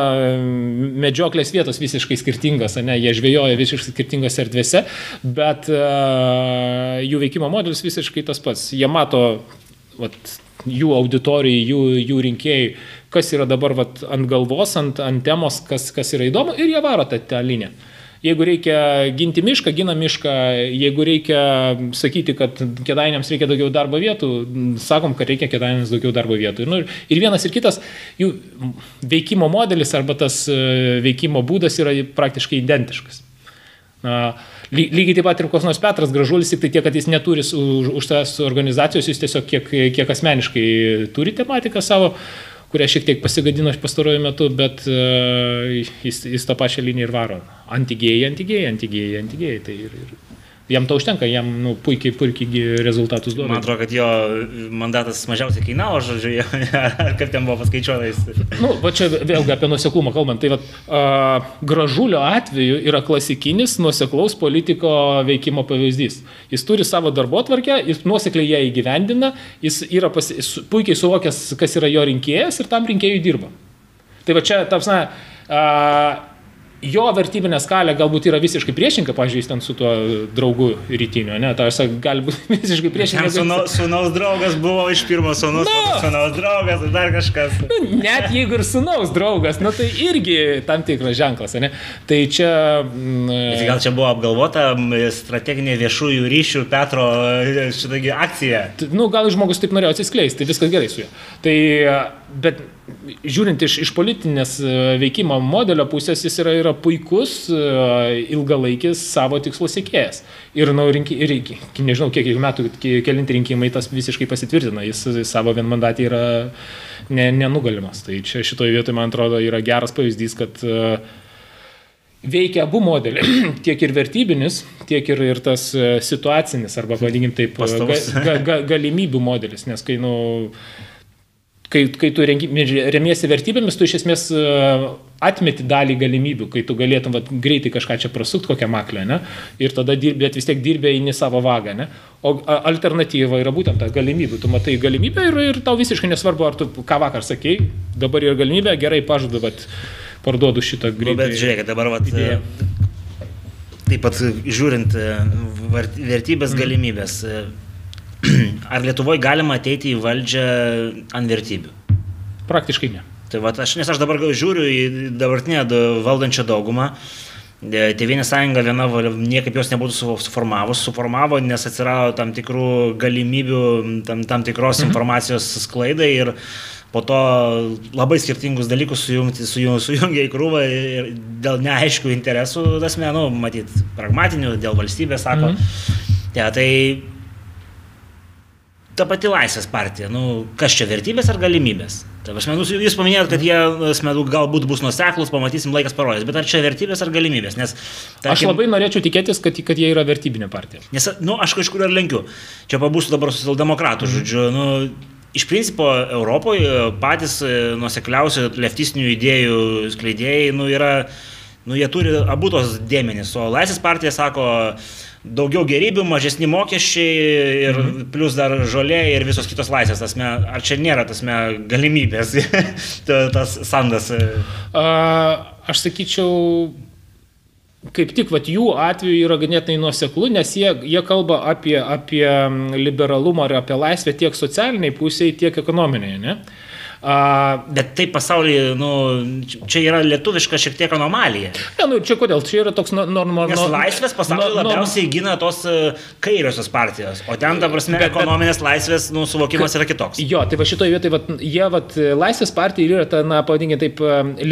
medžioklės vietos visiškai skirtingos, ne? Jie žvejoja visiškai skirtingose erdvėse, bet uh, jų veikimo modelis visiškai tas pats. Jie mato vat, jų auditorijai, jų, jų rinkėjai, kas yra dabar vat, ant galvos, ant, ant temos, kas, kas yra įdomu ir jie varo tą, tą liniją. Jeigu reikia ginti mišką, gina mišką, jeigu reikia sakyti, kad kėdainiams reikia daugiau darbo vietų, sakom, kad reikia kėdainiams daugiau darbo vietų. Ir, nu, ir vienas ir kitas, jų veikimo modelis arba tas e, veikimo būdas yra praktiškai identiškas. Na, Lygiai taip pat ir koks nors Petras Gražulis, tik tai tiek, kad jis neturi už, už tas organizacijos, jis tiesiog kiek, kiek asmeniškai turi tematiką savo, kurią šiek tiek pasigadino pastaruoju metu, bet uh, jis, jis tą pačią liniją ir varo. Antigėjai, antigėjai, antigėjai, antigėjai. Tai ir, ir, Jam to užtenka, jam nu, puikiai, puikiai rezultatus duoda. Man atrodo, kad jo mandatas mažiausiai kainavo, žodžiu, ar kaip ten buvo paskaičiuotas. nu, va čia vėlgi apie nuseklumą kalbant. Tai va, a, gražulio atveju yra klasikinis nuseklaus politiko veikimo pavyzdys. Jis turi savo darbo tvarkę, jis nuosekliai ją įgyvendina, jis yra pasi, puikiai suvokęs, kas yra jo rinkėjas ir tam rinkėjui dirba. Tai va čia, tapsna, jo vertybinė skalė galbūt yra visiškai priešinga, pažiūrėjus ten su tuo draugu rytiniu, ne, tai gali būti visiškai priešinga. Sūnaus, sūnaus draugas buvo iš pirmo sūnaus, no. sūnaus draugas, dar kažkas. Nu, net jeigu ir sūnaus draugas, nu, tai irgi tam tikras ženklas, ne? Tai čia... Mm, Bet gal čia buvo apgalvota strateginė viešųjų ryšių Petro šitagi akcija? Nu, gal žmogus taip norėjo atsiskleisti, tai viskas gerai su juo. Tai, bet žiūrint iš, iš politinės e, veikimo modelio pusės, jis yra, yra puikus e, ilgalaikis savo tikslo siekėjas. Ir, nu, rinki, ir nežinau, kiek metų, kelinti rinkimai tas visiškai pasitvirtina, jis savo vienmandatį yra ne, nenugalimas. Tai čia šitoje vietoje, man atrodo, yra geras pavyzdys, kad e, veikia abu modeliai, tiek ir vertybinis, tiek ir, ir tas situacinis, arba vadinkim taip, ga, ga, ga, galimybių modelis, nes kai, nu, kai, kai tu remiesi vertybėmis, tu iš esmės e, atmeti dalį galimybių, kai tu galėtum vat, greitai kažką čia prasukti, kokią maklę, ne? ir tada dirbi, bet vis tiek dirbė į savo vagą. Ne? O alternatyva yra būtent ta galimybė. Tu matai galimybę ir, ir tau visiškai nesvarbu, ar tu ką vakar sakei, dabar yra galimybė, gerai pažadu, bet parduodu šitą greitai. Nu, bet žiūrėk, dabar vat, idėją. taip pat žiūrint e, vertybės, mm. galimybės. ar Lietuvoje galima ateiti į valdžią ant vertybių? Praktiškai ne. Tai va, aš, nes aš dabar žiūriu į dabartinę valdančią daugumą. Tėvynės sąjunga viena niekaip jos nebūtų suformavus, suformavo, nes atsirado tam tikrų galimybių, tam, tam tikros mhm. informacijos sklaidai ir po to labai skirtingus dalykus sujungti, sujung, sujungia į krūvą ir dėl neaiškių interesų, asmenų, matyt, pragmatinių, dėl valstybės, sako. Mhm. Ja, tai ta pati laisvės partija, nu, kas čia vertybės ar galimybės? Tai aš manau, jūs paminėjote, kad jie, asmenų, galbūt bus nuseklus, pamatysim, laikas parodys, bet ar čia vertybės ar galimybės? Nes, tarkim, aš labai norėčiau tikėtis, kad, kad jie yra vertybinė partija. Nes, nu, aš kažkur ir lenkiu. Čia pabūsiu dabar socialdemokratų, mm. žodžiu, nu, Iš principo Europoje patys e, nusekliausi leftistinių idėjų skleidėjai nu, yra, nu, jie turi abu tos dėmenys, o Laisvės partija sako, daugiau gerybių, mažesni mokesčiai ir mhm. plus dar žolė ir visos kitos laisvės. Tasme, ar čia nėra tasme galimybės, tas sandas? A, aš sakyčiau, kaip tik vat, jų atveju yra ganėtinai nuoseklu, nes jie, jie kalba apie, apie liberalumą ir apie laisvę tiek socialiniai pusiai, tiek ekonominiai. Ne? Bet tai pasaulyje, nu, čia yra lietuviška šiek tiek anomalija. Ne, nu, čia kodėl? Čia yra toks normalus. Nes laisvės pasaulyje no, labiausiai no, gina tos e, kairiosios partijos, o ten, ta prasme, bet, ekonominės bet, laisvės nu, suvokimas yra kitoks. Jo, tai va šitoje vietoje, va, jie, va, laisvės partija yra ta, na, pavadinkime taip, e,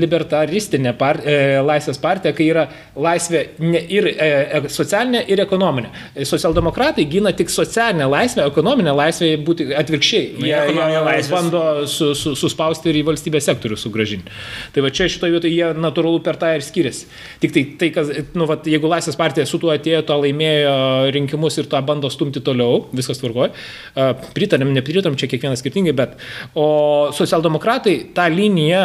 libertaristinė, par, e, laisvės partija, kai yra laisvė ne, ir e, socialinė, ir ekonominė. Socialdemokratai gina tik socialinę laisvę, ekonominę laisvę būti atvirkščiai. Nu, jie, jie, bando su, su, suspausti ir į valstybės sektorių sugražinti. Tai va čia šitoje vietoje jie natūralu per tą ir skiriasi. Tik tai, tai kas, nu, va, jeigu Laisvės partija su tuo atėjo, to laimėjo rinkimus ir tą bando stumti toliau, viskas tvarkoja. Pritarėm, nepritarėm, čia kiekvienas skirtingai, bet o socialdemokratai tą liniją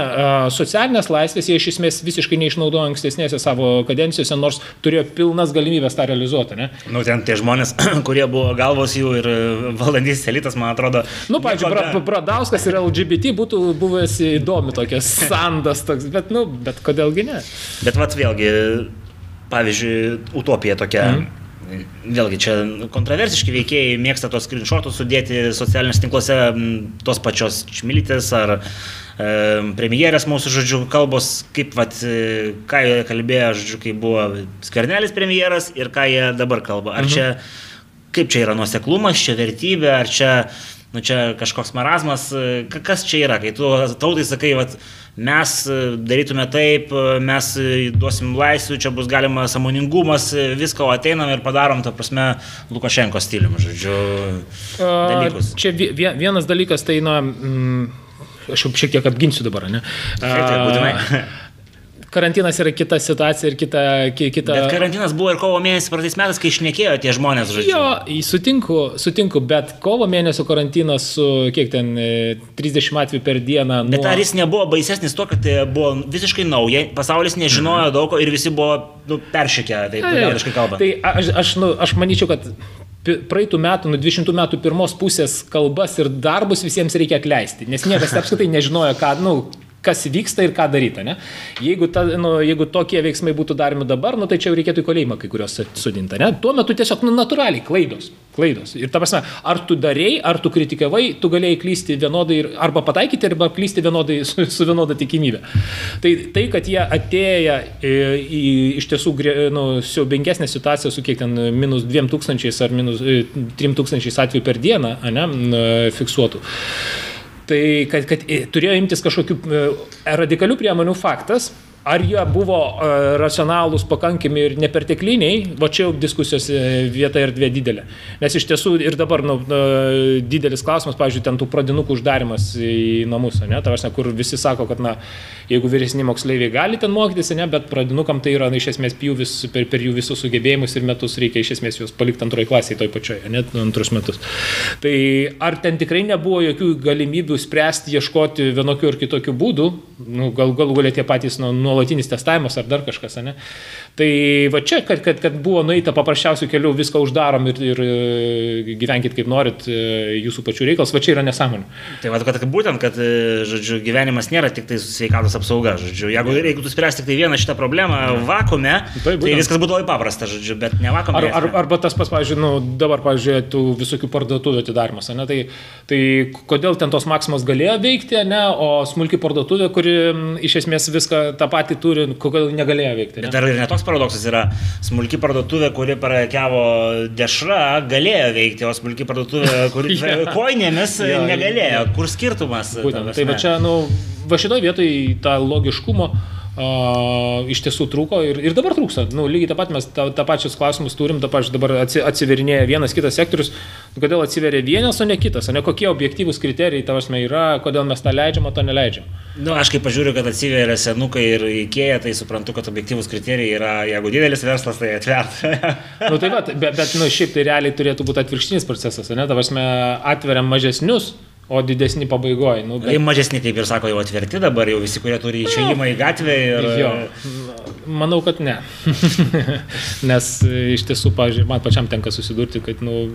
socialinės laisvės jie iš esmės visiškai neišnaudojo ankstesnėse savo kadencijose, nors turėjo pilnas galimybės tą realizuoti. Ne? Nu, ten tie žmonės, kurie buvo galvos jų ir valdandysis elitas, man atrodo. Nu, pavyzdžiui, pra, Prada Karbanauskas ir LGBT būtų buvęs įdomi tokia sandas toks, bet, nu, bet kodėlgi ne. Bet vat vėlgi, pavyzdžiui, utopija tokia. Mm. Vėlgi čia kontroversiški veikėjai mėgsta tos screenshotus sudėti socialiniuose tinkluose tos pačios čmilytės ar e, premjerės mūsų, žodžiu, kalbos, kaip, vat, e, ką jie kalbėjo, žodžiu, kai buvo skvernelis premjeras ir ką jie dabar kalba. Ar mhm. čia, kaip čia yra nuoseklumas, čia vertybė, ar čia nu čia kažkoks marazmas, kas čia yra, kai tu tautai sakai, vat, mes darytume taip, mes duosim laisvių, čia bus galima samoningumas, visko ateinam ir padarom, ta prasme, Lukašenko stilium, žodžiu. Dalykus. Čia vienas dalykas, tai, na, mm, aš jau šiek tiek apginsiu dabar, ne? Taip, tai būtinai. Karantinas yra kita situacija ir kita... kita... Bet karantinas buvo ir kovo mėnesį praeitais metais, kai išnekėjo tie žmonės, žodžiu. Jo, sutinku, sutinku, bet kovo mėnesio karantinas su kiek ten 30 e, atvejų per dieną. Nuo... Bet ar jis nebuvo baisesnis to, kad tai buvo visiškai nauja, pasaulis nežinojo mhm. daug ir visi buvo nu, peršykę, taip liaudiškai kalbant. Tai aš, aš, nu, aš manyčiau, kad praeitų metų, nuo 20 metų pirmos pusės kalbas ir darbus visiems reikia atleisti, nes niekas apskritai nežinojo, ką, nu, kas vyksta ir ką daryti. Ne? Jeigu, ta, nu, jeigu tokie veiksmai būtų daromi dabar, nu, tai čia jau reikėtų į kalėjimą kai kurios sudinti. Tuo metu tiesiog nu, natūraliai klaidos. klaidos. Ir ta prasme, ar tu darėjai, ar tu kritikavai, tu galėjai klysti vienodai ir, arba pataikyti, arba klysti vienodai su, su vienoda tikimybė. Tai, tai, kad jie atėję į, į iš tiesų nu, siaubingesnę situaciją su kiek ten minus 2000 ar minus 3000 e, atvejų per dieną ne, fiksuotų Tai kad, kad turėjo imtis kažkokių e, radikalių priemonių faktas, Ar jie buvo uh, racionalūs, pakankami ir nepertekliniai, va čia jau diskusijos e, vieta ir dvi didelė. Nes iš tiesų ir dabar nu, uh, didelis klausimas, pavyzdžiui, ten tų pradinukų uždarimas į namus, ne, tavasne, kur visi sako, kad na, jeigu vyresni moksleiviai gali ten mokytis, ne, bet pradinukam tai yra na, iš esmės pjūvis per, per jų visus sugebėjimus ir metus reikia iš esmės juos palikti antroji klasėje toj pačioje, net antrus metus. Tai ar ten tikrai nebuvo jokių galimybių spręsti, ieškoti vienokių ar kitokių būdų, nu, gal galų galia tie patys nu, nuolatinis testavimas ar dar kažkas, ne? Tai va čia, kad, kad, kad buvo nueita paprasčiausių kelių, viską uždarom ir, ir e, gyvenkit kaip norit, e, jūsų pačių reikalas, va čia yra nesąmonė. Tai va, kad būtent, kad, e, žodžiu, gyvenimas nėra tik tai sveikatos apsauga, žodžiu, jeigu reikėtų spręsti tik tai vieną šitą problemą vakume, tai, tai viskas būtų labai paprasta, žodžiu, bet ne vakume. Ar, ar, arba tas pas, pavyzdžiui, nu, dabar, pavyzdžiui, tų visokių parduotuvių atidarimas, ne, tai, tai kodėl ten tos maksimos galėjo veikti, ne, o smulki parduotuvė, kuri iš esmės viską tą patį turi, kodėl negalėjo veikti. Ne? Bet dar ir netoks paradoksas yra, smulki parduotuvė, kuri prakiavo dešrą, galėjo veikti, o smulki parduotuvė, kuri ja. koinėmis ja, negalėjo. Kur skirtumas? Būtent, tai va čia, nu, va šitoje vietoje tą logiškumo Uh, iš tiesų trūko ir, ir dabar trūksta. Nu, lygiai tą pat mes tą, tą pačius klausimus turim, tą pačią dabar atsiverinėja vienas kitas sektorius, kodėl atsiveria vienas, o ne kitas, o ne kokie objektyvūs kriterijai tavasme yra, kodėl mes tą leidžiam, o to neleidžiam. Na, nu, aš kaip pažiūriu, kad atsiveria senukai ir įkėja, tai suprantu, kad objektyvūs kriterijai yra, jeigu didelis verslas, tai atvert. nu, tai bet, bet, bet nu, šiaip tai realiai turėtų būti atvirkštinis procesas, ne, tavasme atveriam mažesnius o didesni pabaigoje. Nu, bet... Mažesni, kaip ir sako, jau atverti dabar, jau visi, kurie turi išėjimą į gatvę. Ir... Jo, manau, kad ne. Nes iš tiesų, pavyzdžiui, man pačiam tenka susidurti, kad, nu,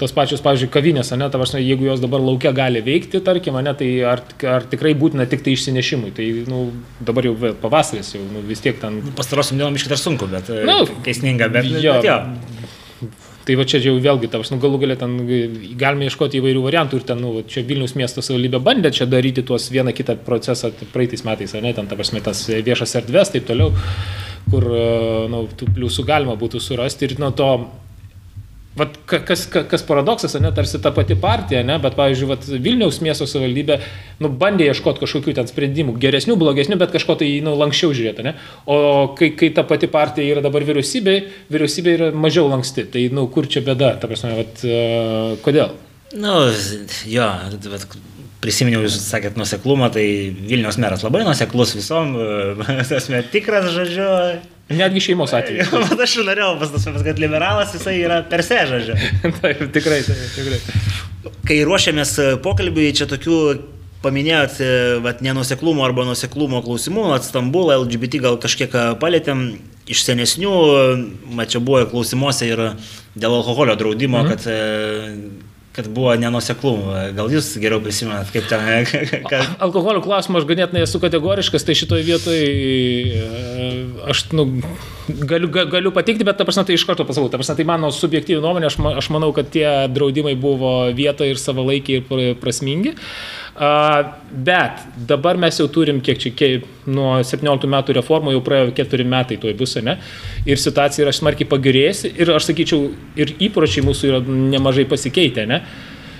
tos pačios, pavyzdžiui, kavinės, ne, tavarsime, jeigu jos dabar laukia gali veikti, tarkim, ne, tai ar, ar tikrai būtina tik tai išsinešimui. Tai nu, dabar jau pavasaris, jau nu, vis tiek ten... Pastarosiam dienom iškart sunku, bet nu, keisninga, bet, jo, bet jo. Tai va čia jau vėlgi, tavas, nu, galų galę ten galime ieškoti įvairių variantų ir ten, nu, čia Vilnius miesto savivaldybė bandė čia daryti tuos vieną kitą procesą praeitais metais, ar ne, ten, tavas, tas viešas erdvės, taip toliau, kur, nu, tų pliusų galima būtų surasti ir nuo to Vat kas, kas, paradoksas, ne, tarsi ta pati partija, ne, bet, pavyzdžiui, vat, Vilniaus miesto savivaldybė nu, bandė ieškoti kažkokių ten sprendimų, geresnių, blogesnių, bet kažko tai nu, lankščiau žiūrėti. Ne? O kai, kai ta pati partija yra dabar vyriausybė, vyriausybė yra mažiau lanksti. Tai nu, kur čia bėda, ta prasme, vat, uh, kodėl? Nu, jo, bet prisiminiau, jūs sakėt nuseklumą, tai Vilniaus meras labai nuseklus visom, esame tikras, žodžiu, Netgi šeimos atveju. Mat aš norėjau pasakyti, kad liberalas jisai yra per sežažė. taip, tikrai, taip, tikrai. Kai ruošiamės pokalbiui, čia tokių paminėjot, e, vat, nenuseklumo arba nuseklumo klausimų, at Stambulą, LGBT gal kažkiek palėtėm iš senesnių, mat čia buvo klausimuose ir dėl alkoholio draudimo, mhm. kad e, kad buvo nenuseklumų. Gal jūs geriau prisimenat, kaip ten... Kad... Alkoholio klausimą aš ganėtinai esu kategoriškas, tai šitoje vietoje aš nu, galiu, galiu patikti, bet ta prasme tai iš karto pasakau. Ta prasme tai mano subjektyvi nuomonė, aš, aš manau, kad tie draudimai buvo vietoje ir savalaikiai ir prasmingi. Bet dabar mes jau turim, kiek čia, nuo 17 metų reformų jau praėjo 4 metai toj bus, ne? Ir situacija yra smarkiai pagerėjusi ir aš sakyčiau, ir įpročiai mūsų yra nemažai pasikeitę, ne?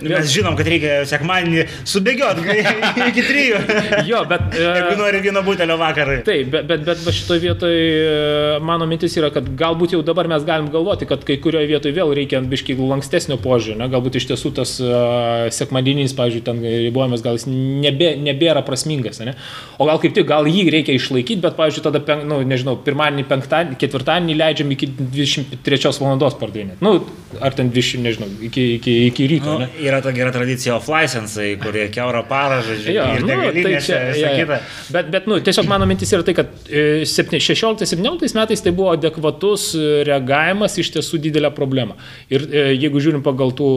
Mes žinom, kad reikia sekmadienį subėgioti iki trijų. jo, bet... Jeigu nori vieno butelio vakarą. Taip, bet, bet, bet šitoje vietoje mano mintis yra, kad galbūt jau dabar mes galim galvoti, kad kai kurioje vietoje vėl reikia biškai lankstesnio požiūrio. Ne? Galbūt iš tiesų tas uh, sekmadieninis, pavyzdžiui, ten ribojimas gal jis nebė, nebėra prasmingas. Ne? O gal kaip tik, gal jį reikia išlaikyti, bet, pavyzdžiui, tada, pen, nu, nežinau, pirmadienį, penktadienį, ketvirtadienį leidžiam iki 23 valandos pardavinėti. Nu, ar ten 20, nežinau, iki, iki, iki ryto. Nu, yra ta gera tradicija off-licensai, kurie keurą parą, žodžiu, jo, ir nu, tai čia, ja, ja. Bet, bet, nu, tiesiog mano mintis yra tai, kad 16-17 e, metais tai buvo adekvatus e, reagavimas iš tiesų didelę problemą. Ir e, jeigu žiūrim pagal tų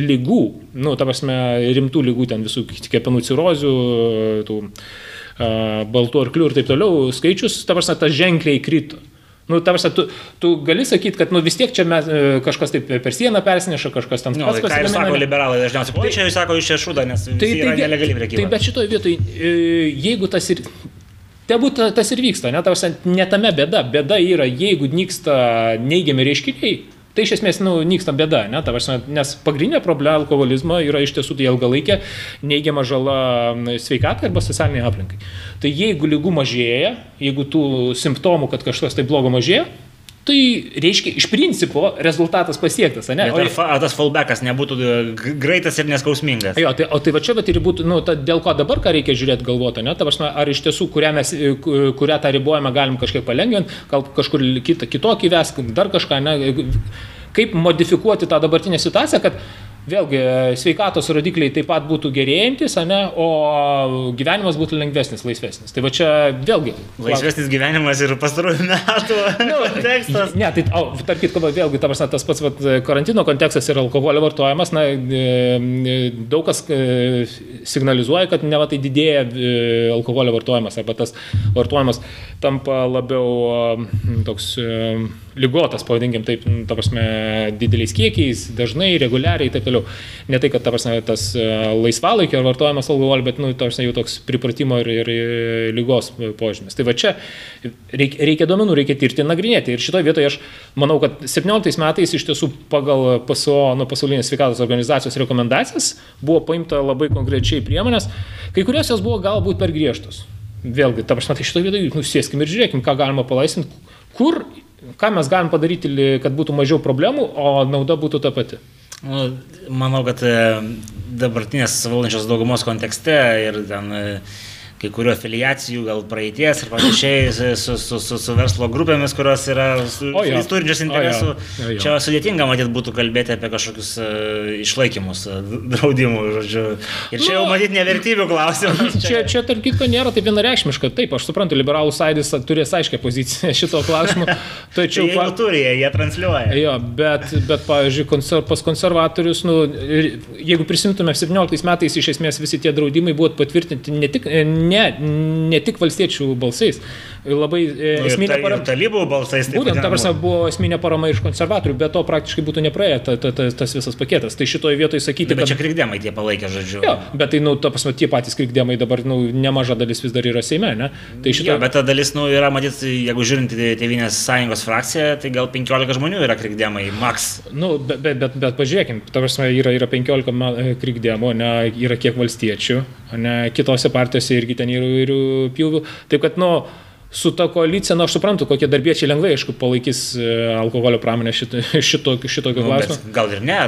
lygų, nu, ta prasme, rimtų lygų, ten visų kepenų cirozių, tų baltų arklių ir taip toliau, skaičius, ta prasme, tas ženkliai krito. Nu, tarsi, tu, tu gali sakyti, kad nu, vis tiek čia mes, e, kažkas taip per sieną persineša, kažkas tam nu, pats. Tai ką ir sako liberalai dažniausiai. Tai čia jūs sako, jūs čia šūda, nes tai, tai nelegali prekyba. Tai bet šitoje vietoje, jeigu tas ir... Tebūt tas ir vyksta, ne, tarsi, ne tame bėda. Bėda yra, jeigu nyksta neigiami reiškiniai, Tai iš esmės, nu, nyksta bėda, ne, prasme, nes pagrindinė problema alkoholizmo yra iš tiesų tai ilgalaikė neigiama žala sveikatai arba socialiniai aplinkai. Tai jeigu lygų mažėja, jeigu tų simptomų, kad kažkas tai blogo mažėja, Tai reiškia, iš principo rezultatas pasiektas, ne? O ar, ar tas fallbackas nebūtų e, greitas ir neskausmingas? Jo, tai, o tai va čia, bet ir būtų, nu, ta, dėl ko dabar ką reikia žiūrėti galvoti, ne? Ta prasme, ar iš tiesų, kurią, mes, e, kurią tą ribojimą galim kažkaip palengvinti, gal kažkur kitą, kitokį veską, dar kažką, ne? Kaip modifikuoti tą dabartinę situaciją, kad Vėlgi, sveikatos rodikliai taip pat būtų gerėjantis, ne, o gyvenimas būtų lengvesnis, laisvesnis. Tai va čia vėlgi. Laisvesnis gyvenimas ir pastarųjų metų nu, tekstas. Ne, tai, o, tarp kitko, vėlgi, ta prasme, tas pats vat, karantino kontekstas ir alkoholio vartojimas, na, e, e, daug kas e, signalizuoja, kad ne va tai didėja alkoholio vartojimas, arba tas vartojimas tampa labiau toks lygotas, pavadinkim taip, nu, ta prasme, dideliais kiekiais, dažnai, reguliariai ir taip toliau. Ne tai, kad ta prasme, tas e, laisvalaikio vartojimas alkoholio, bet, nu, ta prasme, jau toks pripratimo ir, ir, lygos požymis. Tai va čia reikia, reikia duomenų, reikia tirti ir nagrinėti. Ir šitoje vietoje aš manau, kad 17 metais iš tiesų pagal PSO, nu, pasaulinės sveikatos organizacijos rekomendacijas buvo paimta labai konkrečiai priemonės, kai kurios jos buvo galbūt per griežtos. Vėlgi, ta prasme, tai šitoje vietoje nusėskim ir žiūrėkim, ką galima palaisinti, kur ką mes galim padaryti, kad būtų mažiau problemų, o nauda būtų ta pati? Nu, manau, kad e, dabartinės valdančios daugumos kontekste ir ten e, kai kurių afiliacijų, gal praeities ir panašiai su, su, su, su verslo grupėmis, kurios yra turinčios interesų. O, jo. Jo, jo. Čia sudėtinga matyti būtų kalbėti apie kažkokius uh, išlaikymus, uh, draudimų, žodžiu. Ir čia nu, jau matyti nevertybių klausimas. Čia, čia tarp kitko nėra taip vienareikšmiška. Taip, aš suprantu, liberalų sąjūdis turės aiškę poziciją šito klausimu. Tačiau... Tai jie turi, jie transliuoja. Jo, bet, bet pavyzdžiui, konser, pas konservatorius, nu, jeigu prisimtume 17 metais, iš esmės visi tie draudimai buvo patvirtinti ne tik... Ne ne, ne tik valstiečių balsais, labai e, Nu, esminė ta- ir parama. Talybų balsais. Būtent, ta prasme, buvo esminė parama iš konservatorių, bet to praktiškai būtų nepraėję ta, ta, ta, tas visas paketas. Tai šitoje vietoje sakyti, Bet kad... čia krikdėmai tie palaikė, žodžiu. Jo, bet tai, nu, ta prasme, tie patys krikdėmai dabar, nu, nemaža dalis vis dar yra Seime, ne? Tai Jo, šito... bet ta dalis, nu, yra, matyt, jeigu žiūrint į Tevinės sąjungos frakciją, tai gal 15 žmonių yra krikdėmai, maks. Nu, bet, bet, bet, bet pažiūrėkim, ta prasme, yra, yra 15 ma- e, krikdėmų, ne, yra kiek valstiečių, ne, kitose partijose irgi ten yra įvairių pjūvių. Taip kad, nu, su ta koalicija, na, aš suprantu, kokie darbiečiai lengvai, aišku, palaikys e, alkoholio pramonę šito, šito, šitokio Nu, klausimo. gal ir ne.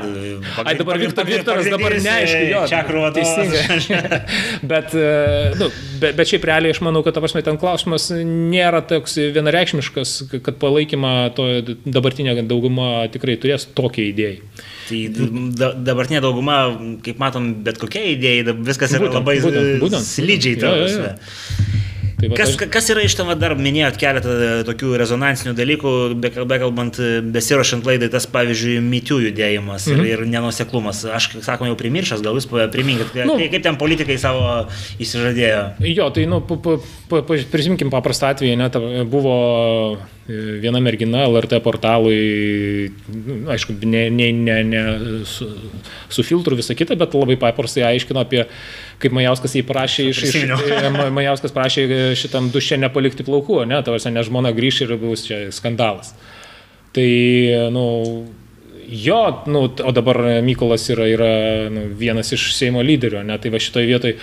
Ai dabar Viktor, Viktoras dabar neaišku, jo. Čia kruodas. teisingai. bet, e, nu, bet, bet šiaip realiai aš manau, kad ta prasme, ten klausimas nėra toks vienareikšmiškas, kad palaikymą to dabartinė dauguma tikrai turės tokią idėją. Tai da, dabartinė dauguma, kaip matom, bet kokia idėja, viskas yra Būtent, labai būtent, būtent. slidžiai. Jo, jo, jo. Tai va, Kas, aš- kas yra iš tam, va, dar minėjot keletą e, tokių rezonansinių dalykų, be- bekalbant, e, besiruošiant laidai, tas pavyzdžiui, mytių judėjimas mhm. ir, ir nenuseklumas. Aš, sakoma, jau primiršęs, gal jūs priminkit, Nu. kaip ten politikai savo įsižadėjo. Jo, tai, nu, pa- pa- pa- prisiminkim paprastą atvejį, net buvo viena mergina LRT portalui, nu, aišku, ne, ne, ne, ne su, su filtru visą kitą, bet labai paprastai aiškino apie, kaip Majauskas jį prašė iš... iš e, Ma- Majauskas prašė e, šitam duše nepalikti plaukų, ne, tavasi, nes žmona grįš ir bus čia skandalas. Tai, nu, jo, nu, o dabar Mykolas yra, yra nu, vienas iš Seimo lyderių, ne, tai va šitoje vietoje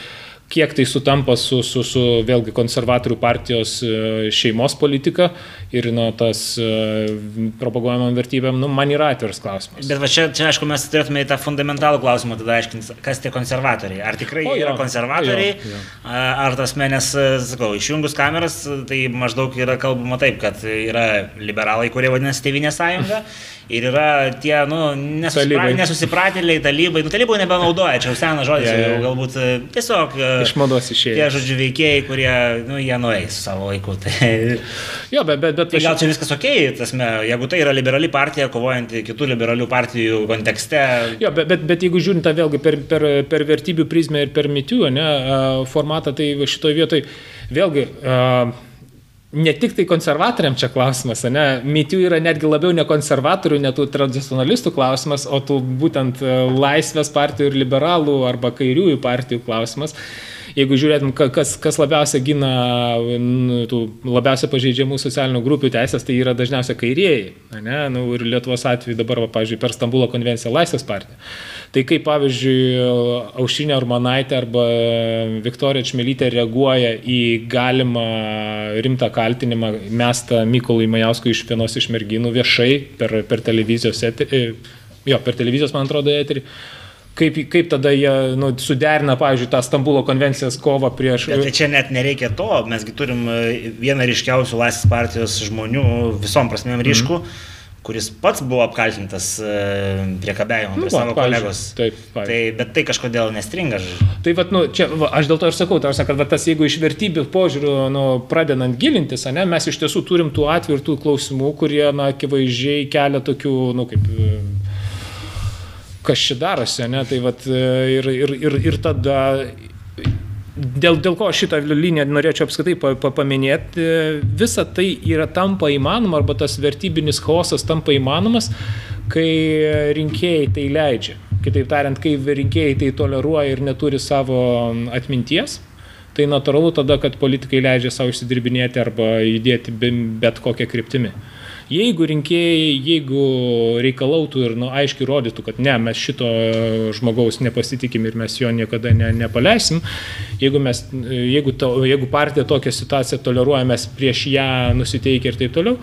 kiek tai sutampa su, su, su vėlgi konservatorių partijos e, šeimos politika ir nu, tas e, propaguojamam vertybėm, nu, man yra atviras klausimas. Bet va čia, čia, aišku, mes turėtume į tą fundamentalų klausimą tada aiškinti, kas tie konservatoriai. Ar tikrai O, jo, yra konservatoriai, jo, jo. ar tas menės, e, sakau, išjungus kameras, tai maždaug yra kalbama taip, kad yra liberalai, kurie vadinasi Tevinė sąjunga. Ir yra tie, nu, nesusipra, nesusipratėliai, talybai. Nu, talybų nebenaudoja, čia jau senas žodis, jo. jau galbūt e, tiesiog e, Iš mados tie, išėjo. žodžiu, veikėjai, kurie, nu, jie nueis savo laiku. Tai, Jo, bet, bet, bet tai gal čia viskas ok, tasme, jeigu tai yra liberali partija, kovojanti kitų liberalių partijų kontekste, Jo, bet, bet, bet jeigu žiūrint tą vėlgi per, per, per vertybių prizmę ir per mitų ne, formatą, tai šitoje vietoje vėlgi a, ne tik tai konservatoriam čia klausimas, ne, mitų yra netgi labiau ne konservatorių, ne tų tradicionalistų klausimas, o tų būtent a, laisvės partijų ir liberalų arba kairiųjų partijų klausimas. Jeigu žiūrėtum, ka- kas, kas labiausiai gina tų labiausiai pažeidžiamų socialinių grupių teisės, tai yra dažniausiai kairieji. Ne? Nu, ir Lietuvos atveju dabar, va, pavyzdžiui, per Stambulo konvenciją Laisvės partija. Tai kaip, pavyzdžiui, Aušinė Armanaitė arba Viktorija Čmelytė reaguoja į galimą rimtą kaltinimą mestą Mykolui Majauskui iš vienos iš merginų viešai per, per televizijos eterį. Jo, per televizijos, man atrodo, eterį. Kaip, kaip tada jie nu, suderina, pavyzdžiui, tą Stambulo konvencijos kovą prieš... Bet tai čia net nereikia to, mesgi turim e, vieną ryškiausių Laisvės partijos žmonių, visom prasmėm ryškų, mm. kuris pats buvo apkaltintas e, priekabėjimo Nu, prie va, savo kolegos. taip, pavyzdžiui. tai, bet tai kažkodėl nestringa. Tai vat, nu, čia, va, aš dėl to ir sakau, tarsi, kad va, tas, jeigu iš vertybių požiūrių, nu, pradedant gilintis, ne, mes iš tiesų turim tų atvejų ir tų klausimų, kurie, na, akivaizdžiai kelia tokių, nu, kaip, kas čia darosi, ne, tai vat, e, ir, ir, ir, ir tada Dėl, dėl ko šitą liniją norėčiau apskritai pa, pa, paminėti, e, visa tai yra tampa įmanoma, arba tas vertybinis chaosas tampa įmanomas, kai rinkėjai tai leidžia. Kitaip tariant, kai rinkėjai tai toleruoja ir neturi savo atminties, tai natūralu tada, kad politikai leidžia savo išsidirbinėti arba judėti be- bet kokią kryptimį. Jeigu rinkėjai, jeigu reikalautų ir nu, aiškiai rodytų, kad ne, mes šito žmogaus nepasitikim ir mes jo niekada ne, nepaleisim, jeigu, mes, jeigu, to, jeigu partija tokią situaciją toleruoja, mes prieš ją nusiteikia ir taip toliau,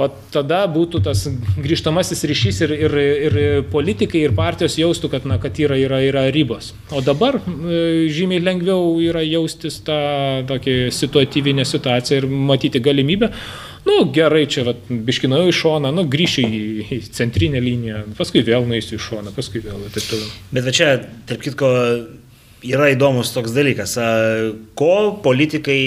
o tada būtų tas grįžtamasis ryšys ir, ir, ir politikai, ir partijos jaustų, kad, na, kad yra, yra, yra ribos. O dabar e, žymiai lengviau yra jaustis tą tokį situatyvinę situaciją ir matyti galimybę. Nu, gerai, čia vat, biškinau į šoną, nu, grįšiu į, į centrinę liniją, paskui vėl nueisiu į šoną, paskui vėl ir taip toliau. Bet va čia, tarp kitko, yra įdomus toks dalykas. Ko politikai,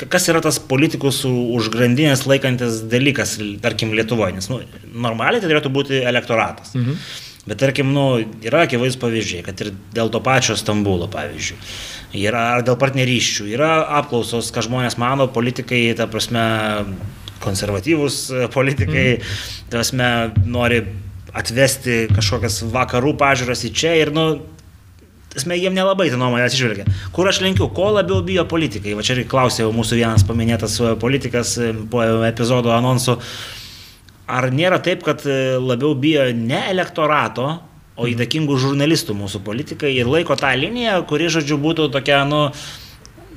ka- kas yra tas politikus už grandinės laikantis dalykas, tarkim, Lietuvoje? Nes nu, normaliai tai turėtų būti elektoratas. Mhm. Bet tarkim, nu, yra akivaizdus pavyzdžiai, kad ir dėl to pačio Stambulo, pavyzdžiui, yra ar dėl partnerysčių, yra apklausos, ką žmonės mano, politikai, ta prasme, konservatyvūs e, politikai, mm. ta prasme, nori atvesti kažkokias vakarų pažiūras į čia ir, nu, Esmė, jiem nelabai tą nuomonę atsižvelgia. Kur aš lenkiu, ko labiau bijo politikai? Va čia ir klausė mūsų vienas paminėtas politikas po epizodo anonso. Ar nėra taip, kad e, labiau bijo ne elektorato, o mhm. įtakingų žurnalistų mūsų politikai ir laiko tą liniją, kuri, žodžiu, būtų tokia, nu,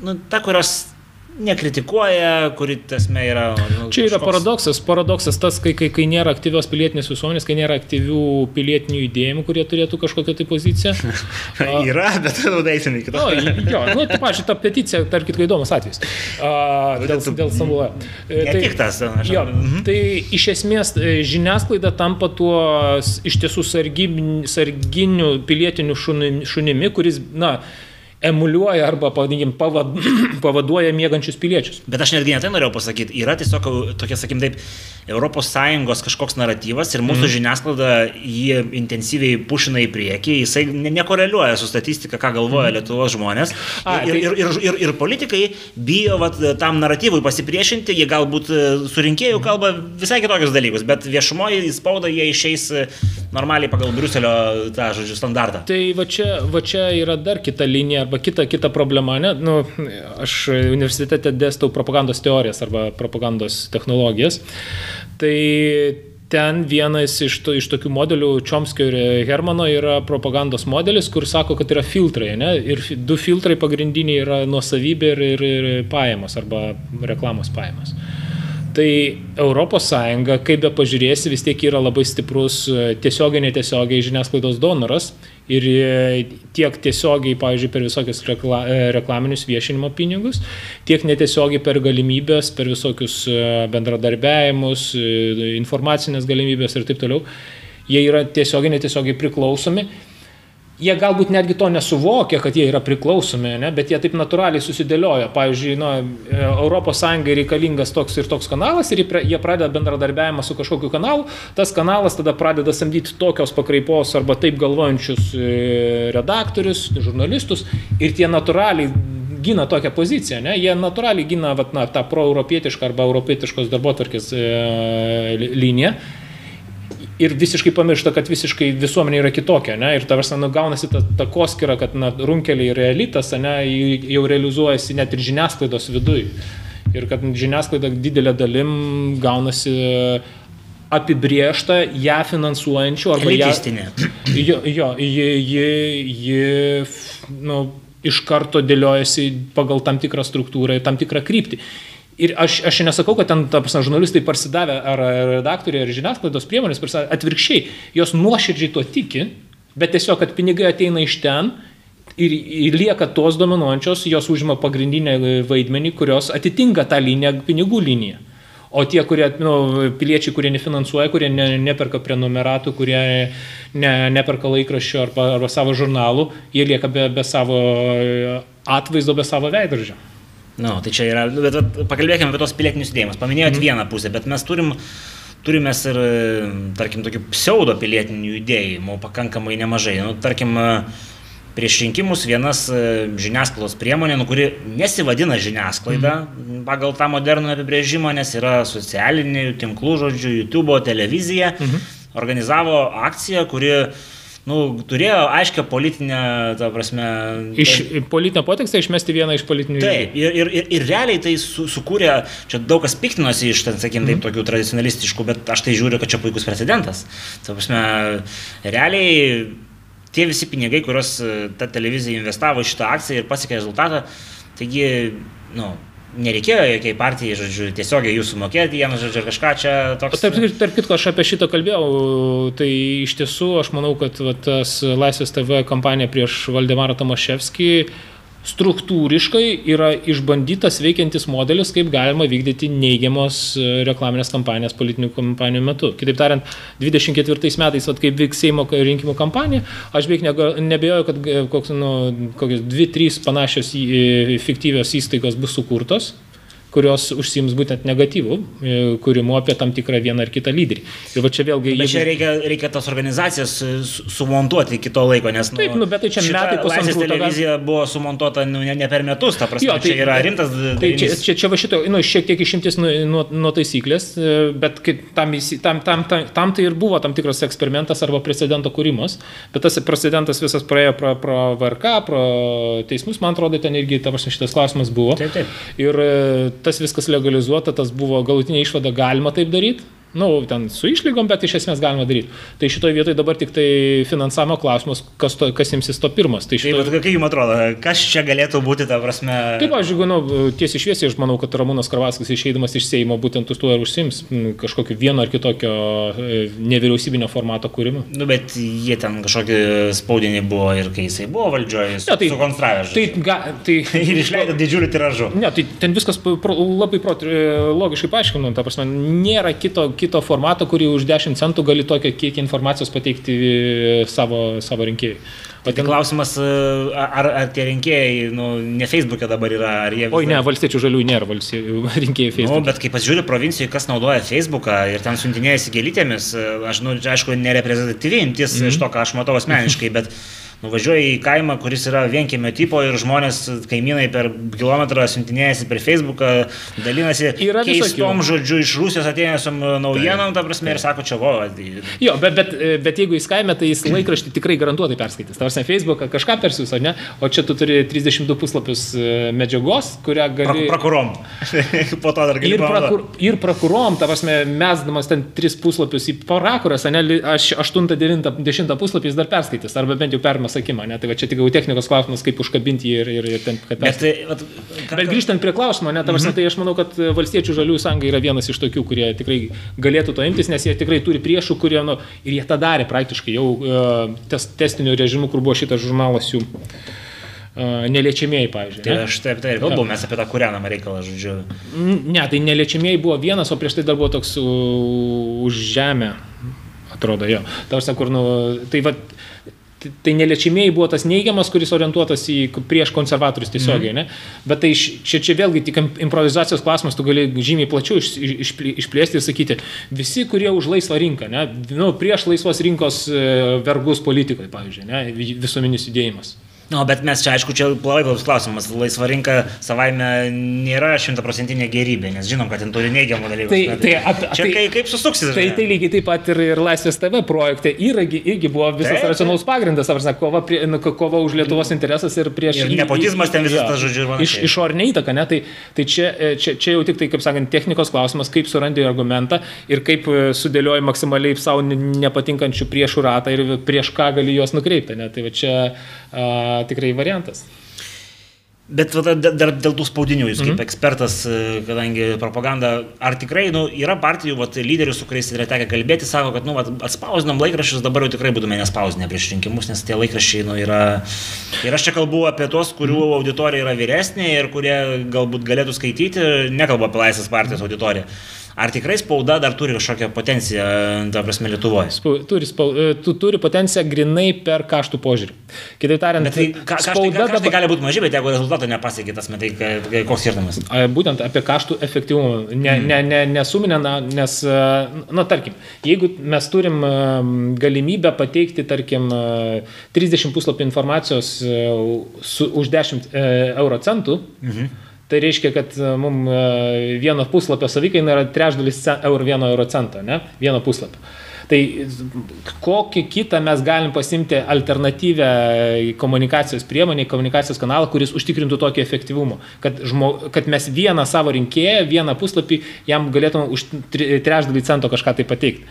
nu ta, kurios nekritikuoja, kuri esmė yra. Nu, Čia yra kažkoks... paradoksas. Paradoksas tas, kai, kai, kai nėra aktyvios pilietinės visuomenės, kai nėra aktyvių pilietinių judėjimų, kurie turėtų kažkokią tai poziciją. yra, bet tada eisime iki to. No, jo, nu, tai pažiūrėjau, ta peticija, tarp kitko įdomus atvejis. Uh, dėl dėl Stambulo. E, tai, tik tas, aš. Jo, mhm. Tai iš esmės e, žiniasklaida tampa tuo iš tiesų sarginiu pilietiniu šunimi, kuris, na, emuliuoja arba, pavadinkim, pavad, pavaduoja mėgančius piliečius. Bet aš netgi netai norėjau pasakyti, yra tiesiog tokia, sakykim, taip, ES kažkoks naratyvas ir mūsų mm. žiniasklaida jį intensyviai pušina į priekį, jisai nekoreliuoja su statistika, ką galvoja mm. Lietuvos žmonės. A, ir, tai... ir, ir, ir, ir politikai bijo vat, tam naratyvui pasipriešinti, jie galbūt e, su rinkėjų kalba visai kitokius dalykus, bet viešumoje į spaudą jie išeis e, normaliai pagal Briuselio tą, žodžiu, standartą. Tai va čia, va čia yra dar kita linija arba kita, kita problema. Ne? Nu, aš universitete dėstau propagandos teorijas arba propagandos technologijas. Tai ten vienas iš, to, iš tokių modelių Čomskio ir Hermano yra propagandos modelis, kur sako, kad yra filtrai. Ne? Ir du filtrai pagrindiniai yra nuosavybė ir, ir, ir pajamos arba reklamos pajamos. Tai ES, kaip be pažiūrėsi, vis tiek yra labai stiprus tiesiogiai, netiesiogiai žiniasklaidos donoras ir e, tiek tiesiogiai, pavyzdžiui, per visokius rekla, e, reklaminius viešinimo pinigus, tiek netiesiogiai per galimybės, per visokius e, bendradarbiavimus, informacinės galimybės ir taip toliau. Jie yra tiesiogiai, netiesiogiai priklausomi jie galbūt netgi to nesuvokia, kad jie yra priklausomi, ne, bet jie taip natūraliai susidėlioja. Pavyzdžiui, nu, ES reikalingas toks ir toks kanalas ir jie pradeda bendradarbiavimą su kažkokiu kanalu, tas kanalas tada pradeda samdyti tokios pakraipos arba taip galvojančius e, redaktorius, žurnalistus ir tie natūraliai gina tokią poziciją, ne? jie natūraliai gina vat, na, tą proeuropietišką arba europietiškos darbo tvarkės e, liniją ir visiškai pamiršta, kad visiškai visuomenė yra kitokia, ne? ir ta prasme, nu, gaunasi ta, ta koskira, kad na, runkeliai ir elitas, ne, jau realizuojasi net ir žiniasklaidos viduje. Ir kad žiniasklaida didelė dalim gaunasi apibriešta ją finansuojančių arba ją... Jo, jo, ji, ji, ji nu, iš karto dėliojasi pagal tam tikrą struktūrą ir tam tikrą kryptį. Ir aš, aš nesakau, kad ten, ta prasme, žurnalistai parsidavę ar redaktoriai ar žiniasklaidos priemonės, parsidavę, atvirkščiai, jos nuoširdžiai to tiki, bet tiesiog, kad pinigai ateina iš ten ir, ir lieka tos dominuojančios, jos užima pagrindinę vaidmenį, kurios atitinka tą liniją, pinigų liniją. O tie, kurie, nu, piliečiai, kurie nefinansuoja, kurie ne, neperka prenumeratų, kurie ne, neperka laikraščio arba, arba savo žurnalų, jie lieka be, be savo atvaizdo, be savo veidrodžio. Nu, tai čia yra, bet, bet pakalbėkime apie tos pilietinius judėjimus. Paminėjot mm. vieną pusę, bet mes turim, turime ir, tarkim, tokių pseudo pilietinių judėjimų pakankamai nemažai. Nu, tarkim, prieš rinkimus vienas žiniasklaidos priemonė, nu, kuri nesivadina žiniasklaida mm. pagal tą modernų apibrėžimą, nes yra socialinių tinklų, žodžiu, YouTube, televizija, mm. organizavo akciją, kuri nu, turėjo aiškę politinę, ta prasme. Iš tai, politinio poteksto išmesti vieną iš politinių. Taip, ir, ir, ir, ir realiai tai su, sukūrė, čia daug kas piktinosi iš, ten, sakykim, mm. taip, mhm. tokių tradicionalistiškų, bet aš tai žiūriu, kad čia puikus precedentas. Ta prasme, realiai tie visi pinigai, kuriuos ta televizija investavo į šitą akciją ir pasiekė rezultatą, taigi, nu, nereikėjo jokiai partijai, žodžiu, tiesiogiai jūsų mokėti, jiems, žodžiu, kažką čia toks. Tarp, tarp kitko, aš apie šitą kalbėjau, tai iš tiesų aš manau, kad va, tas Laisvės TV kampanija prieš Valdemarą Tomaševskį struktūriškai yra išbandytas veikiantis modelis, kaip galima vykdyti neigiamos e, reklaminės kampanijas politinių kampanijų metu. Kitaip tariant, 24 metais, at, kaip vyks Seimo rinkimų kampanija, aš beveik nebejoju, kad e, koks, nu, kokios 2-3 panašios į, fiktyvios įstaigos bus sukurtos kurios užsims būtent negatyvų e, kūrimu apie tam tikrą vieną ar kitą lyderį. Ir va čia vėlgi... Bet čia reikia, reikia tas organizacijas su- sumontuoti iki to laiko, nes... Taip, nu, bet tai čia metai tada- televizija buvo sumontuota nu, ne, ne per metus, ta prasme, jo, tai, čia yra rimtas Tai čia, čia, čia va šito, nu, šiek tiek išimtis nuo, nuo, nuo taisyklės, e, bet kai tam, tam, tam, tam, tam tai ir buvo tam tikras eksperimentas arba precedento kūrimas, bet tas precedentas visas praėjo pro, pro VRK, pro teismus, man atrodo, ten irgi ta prasme, šitas klausimas buvo. Taip, taip. Ir e, tas viskas legalizuota, tas buvo galutinė išvada, galima taip daryti. Nu, ten su išlygom, bet iš esmės galima daryti. Tai šitoje vietoje dabar tik tai finansavimo klausimas, kas, to, kas imsis to pirmas. Tai Tai, šito... vat kaip jums atrodo, kas čia galėtų būti, ta prasme... Taip, aš jeigu, nu, tiesiai šviesiai, aš manau, kad Ramūnas Karvaskas išeidamas iš Seimo būtent tuo ir užsims kažkokiu vieno ar kitokio e, nevyriausybinio formato kūrimu. Nu, bet jie ten kažkokį spaudinį buvo ir kai jisai buvo valdžioje, jis Ne, tai- sukonstravė. Tai, ga, tai, ir išleido didžiulį tiražą. Ne, tai ten viskas pro, labai pro, logiškai paaiškinant, ta prasme, nėra kito, kito formato, kurį už 10 centų gali tokią kiekį informacijos pateikti e, savo, savo rinkėjai. O tik klausimas, ar, ar tie rinkėjai, nu, ne Facebook'e dabar yra, ar jie... Oi, ne, valstiečių žalių nėra valstiečių rinkėjų Nu, Facebook. bet kai pasižiūri provincijoje, kas naudoja Facebooką ir ten siuntinėjasi gėlytėmis, aš, nu, aišku, nereprezentatyvi imtis mm -hmm. iš to, ką aš matau asmeniškai, bet nuvažiuoji į kaimą, kuris yra vienkėmio tipo ir žmonės, kaimynai per kilometrą siuntinėjasi per Facebooką, dalinasi Yra keistom žodžiu iš Rusijos atėjusiam naujienom, ta prasme, ir sako, čia vo, tai- Jo, bet, bet, bet jeigu jis kaime, tai jis laikraštį tikrai garantuotai perskaitys. Tarsi Facebooką kažką persiūs, ar ne? O čia tu turi 32 puslapius e, medžiagos, kurią pra, gali... prakurom. po to dar gali Ir, prakur, ir prakurom, ta prasme, mesdamas ten tris puslapius į parakuras, ne, aš 8, 9, 10 puslapį jis dar perskaitys, arba bent jau permes akimą, ne, tai va čia tik jau technikos klausimas, kaip užkabinti jį ir, ir, ir ten, kad Bet, tai, vat, ką- Bet grįžtant prie klausimo, ne, ta prasme, tai aš manau, kad valstiečių žaliųjų sąjunga yra vienas iš tokių, kurie tikrai galėtų to imtis, nes jie tikrai turi priešų, kurie, nu, ir jie tą darė praktiškai jau uh, tes, testiniu režimu, kur buvo šitas žurnalas jų uh, neliečiamieji, pavyzdžiui. Tai ne? aš taip, tai ir kalbu, mes apie tą kūrenamą reikalą, žodžiu. Ne, tai neliečiamieji buvo vienas, o prieš tai dar buvo toks u, už žemę, atrodo jo. Tarsi, kur, nu, tai va, tai- tai neliečiamieji buvo tas neigiamas, kuris orientuotas į prieš konservatorius tiesiogiai, mm. ne? Bet tai čia, čia vėlgi tik im- improvizacijos klausimas, tu gali žymiai plačiau iš, iš, išplėsti ir sakyti, visi, kurie už laisvą rinką, ne? Nu, prieš laisvos rinkos e, vergus politikai, pavyzdžiui, ne? visuominis judėjimas. Na, bet mes čia, aišku, čia platus klausimas. Laisva rinka savaime nėra šimtaprocentinė gerybė, nes žinom, kad ten turi neigiamų dalykų. Tai- tai apie- čia tai- kai, kaip susuksis? Tai, tai lygiai taip pat ir, ir Laisvės TV projekte irgi, irgi buvo visas Taip, racionalus pagrindas, ar ne, kova, prie, nu, ko- kova už Lietuvos interesas ir prieš... Ir nepotizmas ten visas tas, žodžiu, ir Iš, panašiai. išorinė įtaka, ne? Tai, tai čia, e, čia, čia jau tik tai, kaip sakant, technikos klausimas, kaip surandi argumentą ir kaip e, sudėlioji maksimaliai savo ne- nepatinkančių priešų ratą ir prieš ką gali juos nukreipti. Ne? Tai va čia a, tikrai variantas. Bet dar, dėl tų spaudinių, jūs kaip ekspertas, e, kadangi propaganda, ar tikrai nu, yra partijų va, lyderių, su kuriais yra tekę kalbėti, sako, kad nu, va, atspausdinam laikraščius, dabar jau tikrai būtume nespausinę prieš rinkimus, nes tie laikraščiai nu, yra... Ir aš čia kalbu apie tos, kurių auditorija yra vyresnė ir kurie galbūt galėtų skaityti, nekalbu apie Laisvės partijos auditoriją. Ar tikrai spauda dar turi kažkokią potenciją, ta prasme, Lietuvoje? Turi, spau, e, tu turi potenciją grinai per kaštų požiūrį. Kitaip tariant, Bet tai ka, kaštai, spauda kaštai dabar- gali būti maži, bet jeigu rezultato nepasiekia, tas metai, koks skirtumas? Būtent apie kaštų efektyvumą. Ne, ne, ne, nesuminę, nes, a, na, tarkim, jeigu mes turim galimybę pateikti, tarkim, a, 30 puslapį informacijos su, už 10 e, euro centų, mhm. Tai reiškia, kad mums vieno puslapio savikaina yra trečdalis euro, vieno euro cento, ne? Vieno puslapio. Tai kokį kitą mes galim pasimti alternatyvę komunikacijos priemonę, komunikacijos kanalą, kuris užtikrintų tokį efektyvumą, kad, žmo, kad mes vieną savo rinkėją, vieną puslapį jam galėtume už trečdalį cento kažką tai pateikti.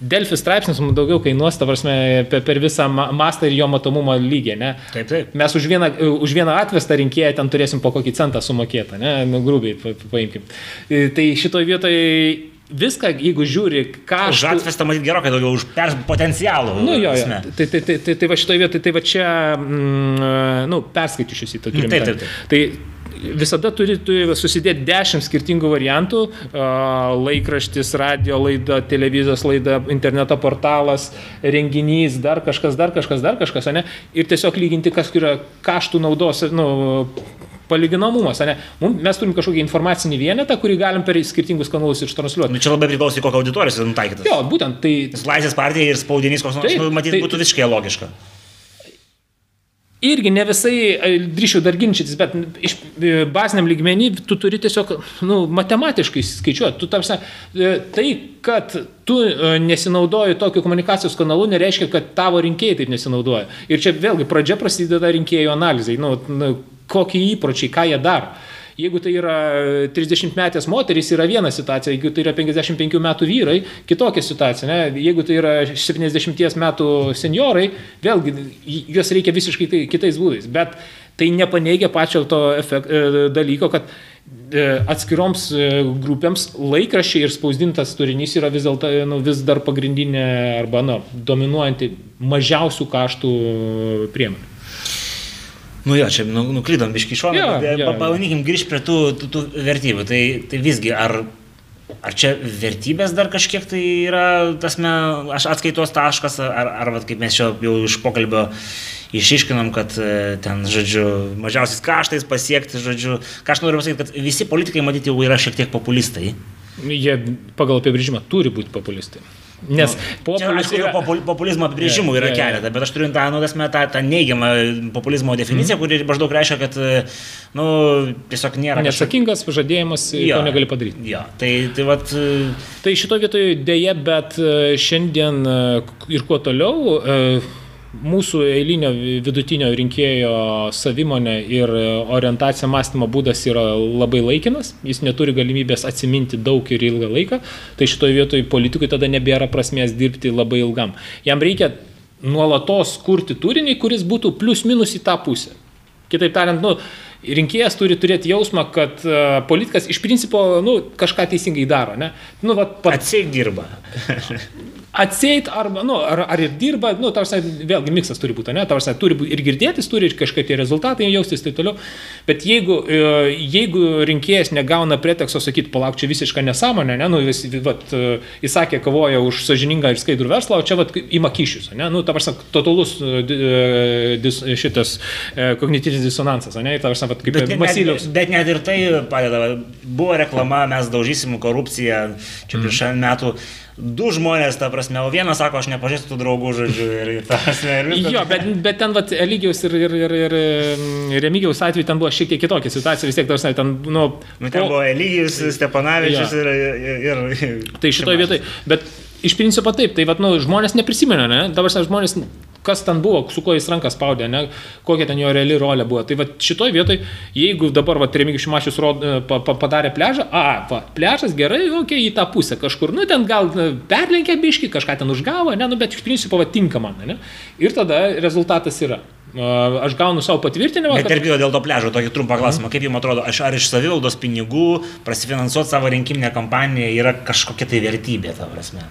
Delfi straipsnis mums daugiau kainuos, ta prasme, per, per visą ma- mastą ir jo matomumo lygį, ne? Taip, taip. Mes už vieną, už vieną atvestą rinkėją ten turėsim po kokį centą sumokėtą, ne, nu, grubiai pa- pa- paimkim. E, Tai šitoje vietoje viską, jeigu žiūri, ką Už atvestą matyti gerokai daugiau, už per potencialų. Nu, jo, jo. Tai, tai, tai, tai, tai va šitoje vietoje, tai va čia, mm, nu, perskaityšius į tą turimą. Taip, taip, Tai visada turi, turi susidėti dešimt skirtingų variantų laikraštis, radio laida, televizijos laida, interneto portalas, renginys, dar kažkas, dar kažkas, dar kažkas, ne? Ir tiesiog lyginti, kas yra kaštų naudos, nu, palyginamumas, ne? Mes turim kažkokį informacinį vienetą, kurį galim per skirtingus kanalus ištransliuoti. Nu, čia labai priklauso, kokią auditoriją jis nutaikytas. Jo, būtent tai. Laisvės partija ir spaudinys koks nors, Taip, nu, matyt, tai- būtų visiškai logiška. Irgi ne visai e, drįšiu dar ginčytis, bet iš e, baziniam lygmenį tu turi tiesiog nu, matematiškai skaičiuoti. Tu, tarsi, tai, kad tu e, nesinaudoji tokiu komunikacijos kanalu, nereiškia, kad tavo rinkėjai taip nesinaudoja. Ir čia vėlgi pradžia prasideda rinkėjų analizai, nu, nu, kokie įpročiai, ką jie daro. Jeigu tai yra 30 metės moterys, yra viena situacija, jeigu tai yra 55 metų vyrai, kitokia situacija. Ne? Jeigu tai yra 70 metų seniorai, vėlgi juos reikia visiškai tai, kitais būdais. Bet tai nepaneigia pačio to efekt, dalyko, kad e, atskiroms e, grupėms laikrašiai ir spausdintas turinys yra vis, dėlto, nu, vis dar pagrindinė arba nu, dominuojanti mažiausių kaštų priemonė. Nu jo, čia nu, nuklydom iš kišono, Jo, bet jo. pabandykim grįžti prie tų, tų, tų vertybių. Tai, tai visgi, ar, ar čia vertybės dar kažkiek tai yra, tasme, aš atskaitos taškas, ar, ar vat, kaip mes čia jau iš pokalbio išiškinom, kad e, ten, žodžiu, mažiausiais kaštais pasiekti, žodžiu, ką aš noriu pasakyti, kad visi politikai, matyti, jau yra šiek tiek populistai. Jie pagal apibrėžimą turi būti populistai. Nes populius aišku, yra... popul, populizmo apibrėžimų Jo, yra jo. keletą, bet aš turiu tą, nu, tasme, tą, tą neigiamą populizmo definiciją, Mhm. kuri maždaug reiškia, kad, nu, tiesiog nėra Neatsakingas pažadėjimas, Jo. negali padaryti. Jo, tai, tai vat, e, Tai šito vietoje dėje, bet e, šiandien e, ir kuo toliau, mūsų eilinio vidutinio rinkėjo savimonė ir e, orientacija mąstymo būdas yra labai laikinas, jis neturi galimybės atsiminti daug ir ilgą laiką, tai šitoje vietoje politikui tada nebėra prasmės dirbti labai ilgam. Jam reikia nuolatos kurti turinį, kuris būtų plius minus į tą pusę. Kitaip tariant, nu, rinkėjas turi turėti jausmą, kad uh, politikas iš principo nu, kažką teisingai daro. Ne? Nu, vat, pat, atsiek dirba. atseit arba, nu, ar, ar ir dirba, nu, tarsi, vėlgi miksas turi būti, ne, tarsi, turi būti ir girdėtis, turi ir kažkokie tie rezultatai jaustis ir taip toliau. Bet jeigu, e, jeigu rinkėjas negauna preteksto sakyti, palauk, čia visiška nesąmonė, ne, nu, vis, vat, e, jis sakė, kovoja už sažiningą ir skaidrų verslą, o čia vat, ima kyšius, ne, nu, tarsi, totalus e, di- e, dis, šitas e, kognityvinis disonansas, ne, tarsi, vat, kaip Masiliaus. bet net ir tai padeda. Buvo reklama, mes daužysim korupciją čia prieš mm. metų. Du žmonės, ta prasme, o vienas sako, aš nepažįstu tų draugų, žodžiu, ir, ir, ta prasme, ir viskas. Jo, bet, bet ten vat, Eligijaus ir, ir, ir, ir mm, Remigijaus atveju ten buvo šiek tiek kitokia situacija, vis tiek, tarsi, ten, nu, Nu, ten po- buvo Elyjus, Stepanavičius Jo. ir, ir, ir... Tai šitoje vietoje, bet iš principo taip, tai vat, nu, žmonės neprisimena, ne? Dabar žmonės, kas ten buvo, su kuo jis rankas spaudė, ne? kokia ten jo reali rolė buvo. Tai vat, šitoje vietoje, jeigu dabar vat, Remigijus Šimašius rod, pa, pa, padarė pležą, a, va, pležas gerai, okei, į tą pusę kažkur, nu ten gal na, perlenkė biški, kažką ten užgavo, ne, nu, bet iš principo va, tinka man, ne? Ir tada rezultatas yra. A, Aš gaunu savo patvirtinimą, Bet ir dėl to pležo tokį trumpą klausimą, kaip jums atrodo, aš ar iš savivaldos pinigų prasifinansuoti savo rinkiminę kampaniją yra kažkokia tai vertybė, ta prasme.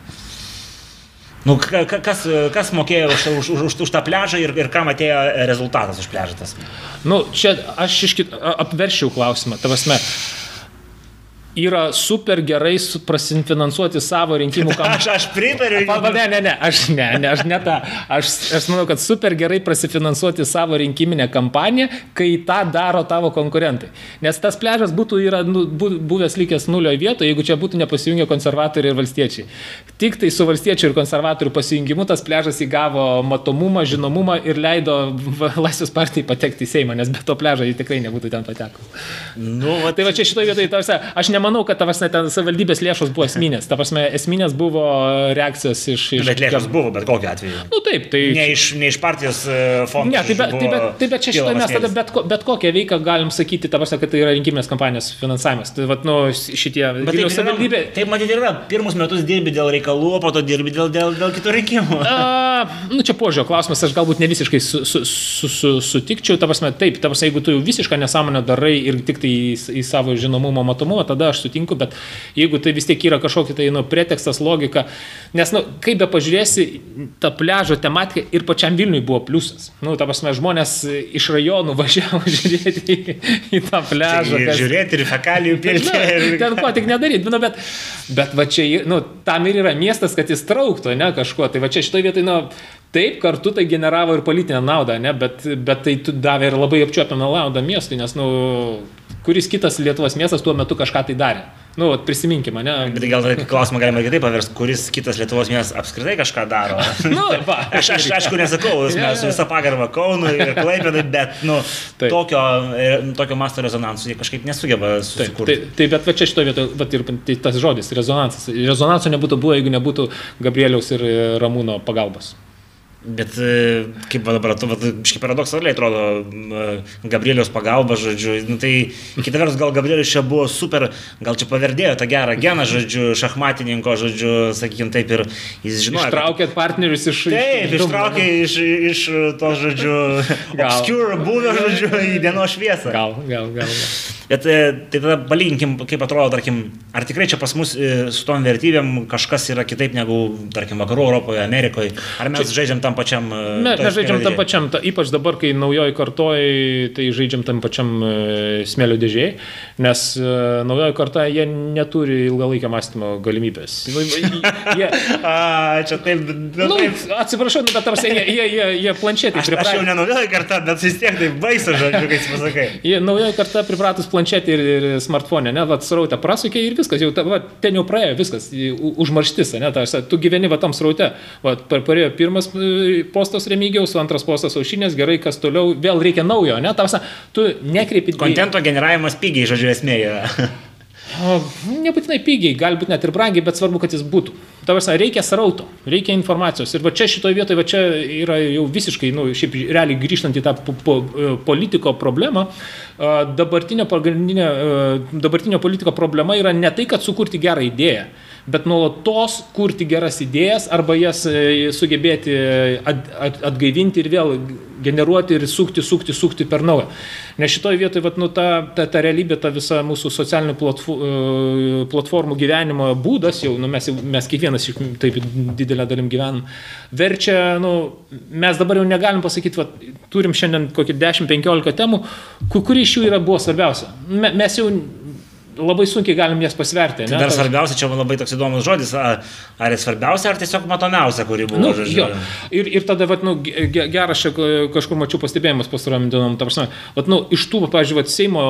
Nu, ka- ka- kas, kas mokėjo už, už, už, už, už tą pležą ir, ir kam atėjo rezultatas už pležą tas? Nu, čia aš iš kit, a- apveršiau klausimą. Tavasme, yra super gerai su- prasinfinansuoti savo rinkimų kampaniją. Aš, aš pritariu. Pa, pa, ne, ne, ne, aš ne, ne, aš ne tą. Aš, aš manau, kad super gerai prasifinansuoti savo rinkiminę kampaniją, kai tą daro tavo konkurentai. Nes tas pležas būtų yra, nu, bu- buvęs likęs nulio vietoje, jeigu čia būtų nepasijungę konservatoriai ir valstiečiai. Tik tai su valstiečių ir konservatorių pasijungimu tas pležas įgavo matomumą, žinomumą ir leido Laisvės partijai patekti į Seimą, nes be to pležo jį tikrai nebūtų ten patekus. Nu, va, Tai va čia šitoje vietoje, tarsi, aš nemanau, kad tavasne ten savivaldybės lėšos buvo esminės. Ta prasme, esminės buvo reakcijos iš... iš bet lėšos buvo, bet kokiu atveju. Nu taip, tai... Ne iš, ne iš partijos e, fondo. Ne, tai bet, tai bet, tai bet čia šitoje mes tada bet, ko, bet kokią veiką galim sakyti, ta prasme, kad tai yra rinkiminės kampanijos finansavimas. Tai vat, nu, šitie... Bet taip, savivaldybė... taip matyt yra. Pirmus metus dirbi dėl reikalų, o po to dirbi dėl, dėl, dėl kitų rinkimų. A, nu, čia požiūrio klausimas, aš galbūt ne visiškai su, su, su, su, sutikčiau, ta prasme, taip, ta prasme, jeigu tu jau visišką nesąmonę darai ir tik tai į, į savo žinomumą, matomumą, tada aš sutinku, bet jeigu tai vis tiek yra kažkokia tai, nu, pretekstas, logika, nes, nu, kaip be pažiūrėsi, ta pležo tematika ir pačiam Vilniui buvo pliusas. Nu, ta prasme, žmonės iš rajonų važiavo žiūrėti į, į tą pležą. Ir kas- žiūrėti ir fekalijų pilti. Na, ir- ten ko tik nedaryti, nu, bet, bet va čia, nu, tam ir yra miestas, kad jis trauktų, ne kažkuo. Tai va čia šitoje vietoje, nu, taip, kartu tai generavo ir politinę naudą, ne, bet, bet tai davė ir labai apčiuopiamą naudą miestui, nes, nu, kuris kitas Lietuvos miestas tuo metu kažką tai darė. Nu, prisiminkime, ne? Bet gal klausimą galima kitaip paversti, kuris kitas Lietuvos miestas apskritai kažką daro. nu, va, aš, aš aišku nesakau, mes yeah, su visą pagarbą Kaunui ir Klaipėdai, bet nu, taip. tokio, e, tokio masto rezonansų jie kažkaip nesugeba susikurti. Taip, taip, taip bet va čia šitoje vietoje, ir tai tas žodis, rezonansas. Rezonanso nebūtų buvę, jeigu nebūtų Gabrieliaus ir Ramūno pagalbos. Bet e, kaip dabar, tu, kažkaip paradoksaliai atrodo, Gabrieliaus pagalba, žodžiu, nu, tai kita vertus, gal Gabrielius čia buvo super, gal čia paverdėjo tą gerą geną, žodžiu, šachmatininko, žodžiu, sakykime taip, ir jis žinojo. Ištraukėt kad... partnerius iš... Taip, ištraukė iš, iš to, žodžiu, obscure buvę, žodžiu, į dienos šviesą. Gal, gal, gal. gal. Bet e, tai tada palyginkim, kaip atrodo, tarkim, ar tikrai čia pas mus e, su tom vertybėm kažkas yra kitaip negu, tarkim, vakarų Europoje, Amerikoje, ar mes čia... žaidžiam tam pačiam. E, mes, mes žaidžiam tam pačiam, ta, ypač dabar, kai naujoji kartoji, tai žaidžiam tam pačiam e, smėlio dėžiai, nes e, naujoji karta, jie neturi ilgalaikio mąstymo galimybės. Jie, A, čia taip, bet nu, taip. Atsiprašau, nu, bet tarsi jie, jie, jie, jie planšetį priprato. Aš jau ne naujoji karta, bet vis tiek tai baisu, žodžiu, kaip pasakai. Jie naujoji karta pripratus planšetį ir, ir smartphone, ne, vat srautę prasukė ir viskas, jau ta, va, ten jau praėjo viskas, užmarštis, ne, ta, tu gyveni va tam sraute, va, parėjo pirmas postas Remigiaus, antras postas Aušinės, gerai, kas toliau, vėl reikia naujo, ne? Tavsa, tu nekreipi... Kontento generavimas pigiai, žodžiu, esmė yra. Nebūtinai pigiai, galbūt net ir brangiai, bet svarbu, kad jis būtų. Tavas, reikia srauto, reikia informacijos. Ir va čia šitoje vietoje, va čia yra jau visiškai, nu, šiaip realiai grįžtant į tą po, po, politiko problemą, dabartinio, dabartinio politiko problema yra ne tai, kad sukurti gerą idėją bet nuolatos kurti geras idėjas arba jas e, sugebėti atgaivinti ir vėl generuoti ir sukti, sukti, sukti per naują. Nes šitoje vietoje, vat, nu, ta, ta, ta realybė, ta visa mūsų socialinių e, platformų gyvenimo būdas, jau, nu, mes, mes kiekvienas taip didelę dalim gyvenam, verčia, nu, mes dabar jau negalim pasakyti, vat, turim šiandien kokį 10-15 temų, kuri iš jų yra buvo svarbiausia. Mes jau labai sunkiai galim jas pasverti. Ne? Dar svarbiausia, čia labai toks įdomus žodis, ar, ar svarbiausia, ar tiesiog matomiausia, kuri buvo. Nu, žodžiu. ir, ir tada, vat, nu, geras čia kažkur mačiau pastebėjimus pastarom dienom, ta prasme, vat, nu, iš tų, pavyzdžiui, vat, Seimo,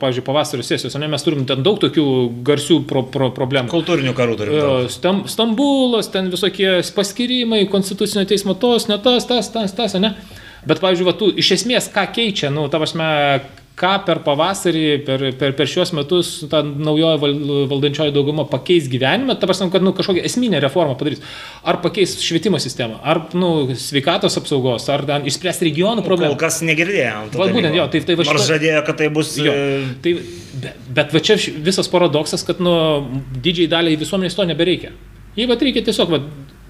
pavyzdžiui, pavasario sesijos, ne, mes turim ten daug tokių garsių pro, pro, problemų. Kultūrinių karų turim. Stam, Stambulas, ten visokie paskirimai, konstitucinio teismo tos, ne tas, tas, tas, tas, ne. Bet, pavyzdžiui, va, tu iš esmės ką keičia, nu, ta prasme, ką per pavasarį, per, per, per šios metus ta naujoji val, valdančioji dauguma pakeis gyvenimą, ta prasme, kad nu, kažkokią esminę reformą padarys. Ar pakeis švietimo sistemą, ar nu, sveikatos apsaugos, ar ten išspręs regionų problemą. Kol kas negirdėjom. Vat būtent, jo, tai, tai va šito... Nors žadėjo, kad tai bus. Jo, e, tai, bet, bet va čia visas paradoksas, kad nu, didžiai daliai visuomenės to nebereikia. Jei va reikia tiesiog va,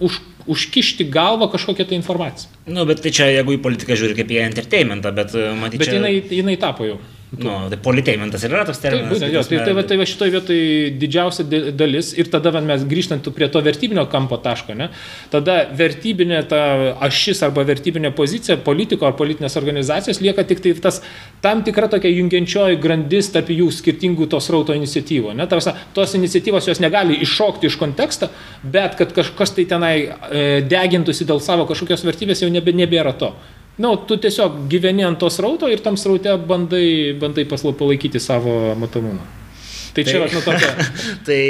už, užkišti galvą kažkokią tai informaciją. Na, nu, bet tai čia, jeigu į politiką žiūri kaip į entertainmentą, bet e, matyt. Bet čia... jinai, jinai tapo jau. Nu, tai politeimmentas yra toks terminas. Taip, būtent, tai, tai, tai, tai va šitoje vietoje didžiausia dalis ir tada va, mes grįžtant prie to vertybinio kampo taško, ne, tada vertybinė ta ašis arba vertybinė pozicija politiko ar politinės organizacijos lieka tik tai tas tam tikra tokia jungiančioji grandis tarp jų skirtingų tos rauto iniciatyvų. Ne, Tarsa, tos iniciatyvos jos negali iššokti iš konteksto, bet kad kažkas tai tenai e, degintųsi dėl savo kažkokios vertybės jau nebe, nebėra to. Nu, tu tiesiog gyveni ant tos rauto ir tam sraute bandai, bandai palaikyti savo matomumą. Tai čia, tai, nu, tokia. tai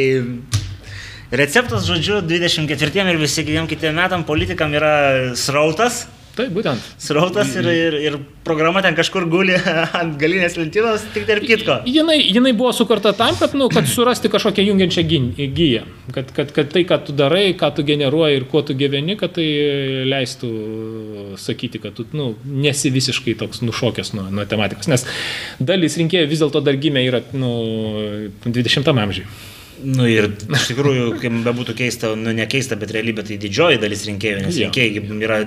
receptas, žodžiu, 24 ir visi kitiem metam politikam yra srautas Taip, būtent. Srautas ir, ir, ir programa ten kažkur guli ant galinės lentynos, tik tarp kitko. Jinai, jinai buvo sukurta tam, kad, nu, kad surasti kažkokią jungiančią gyją. Kad, kad, kad tai, ką tu darai, ką tu generuoji ir kuo tu gyveni, kad tai leistų sakyti, kad tu nu, nesi visiškai toks nušokęs nuo, nuo tematikos. Nes dalis rinkėjų vis dėlto dar gimė yra nu, 20 amžiuje. Nu ir iš tikrųjų, kaip bebūtų keista, nu ne keista, bet realybė tai didžioji dalis rinkėjų, nes rinkėjai yra...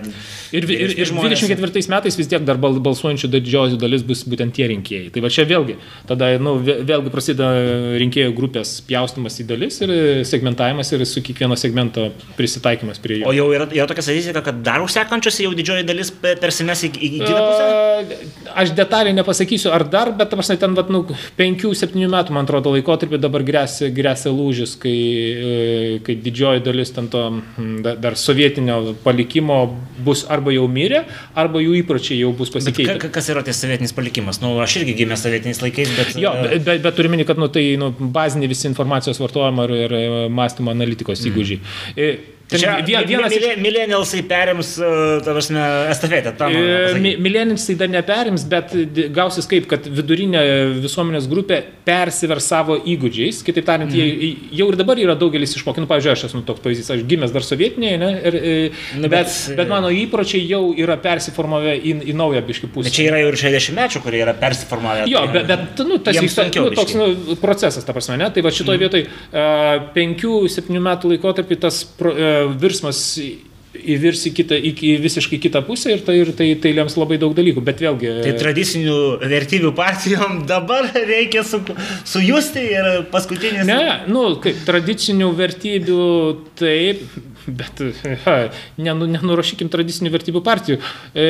Ir, ir, ir 24 metais vis tiek dar balsuojančių didžioji dalis bus būtent tie rinkėjai. Tai va čia vėlgi, tada nu, vėlgi prasideda rinkėjų grupės pjaustimas į dalis ir segmentavimas ir su kiekvieno segmento prisitaikymas prie jo. O jau yra, yra tokia statistika, kad dar užsekančios jau didžioji dalis persimes į, į kitą pusę? Aš detaliai nepasakysiu, ar dar, bet ta prasme ten, vat, nu, 5-7 metų, man atrodo, laikotarpį dabar grės, grės grėsia lūžis, kai, e, kai didžioji dalis ten to dar, sovietinio palikimo bus arba jau mirę, arba jų įpročiai jau bus pasikeitę. Bet kas yra tas sovietinis palikimas? Nu, aš irgi gimęs sovietiniais laikais, bet... Jo, bet, bet, bet turime, kad nu, tai nu, baziniai visi informacijos vartojimo ir, ir mąstymo analitikos įgūdžiai. Mm. Tai čia vien, vienas iš... Millennialsai perims, e, tavarsime, estafetę. E, millennialsai dar neperims, bet gausis kaip, kad vidurinė visuomenės grupė persivers savo įgūdžiais. Kitaip tariant, mm. jie, jau ir dabar yra daugelis išmokymų. Pavyzdžiui, aš esu toks pavyzdys, aš gimęs dar sovietinėje, ne, ir, e, Na, bet, bet, bet mano įpročiai jau yra persiformavę į, į naują biškį pusę. Čia yra ir 60 mečių, kurie yra persiformavę. Jo, tai, bet, bet nu, tas vyksta nu, toks nu, procesas, ta prasme, ne? Tai va šitoje mm. vietoje 5-7 metų laikotarpį tas pro, virsmas įvirs į, kitą, į, į visiškai kitą pusę ir tai, ir tai, tai lems labai daug dalykų, bet vėlgi. Tai tradicinių vertybių partijom dabar reikia su, sujusti ir paskutinis. Ne, nu, kaip tradicinių vertybių taip, bet ha, nenu, nenurašykim tradicinių vertybių partijų. E,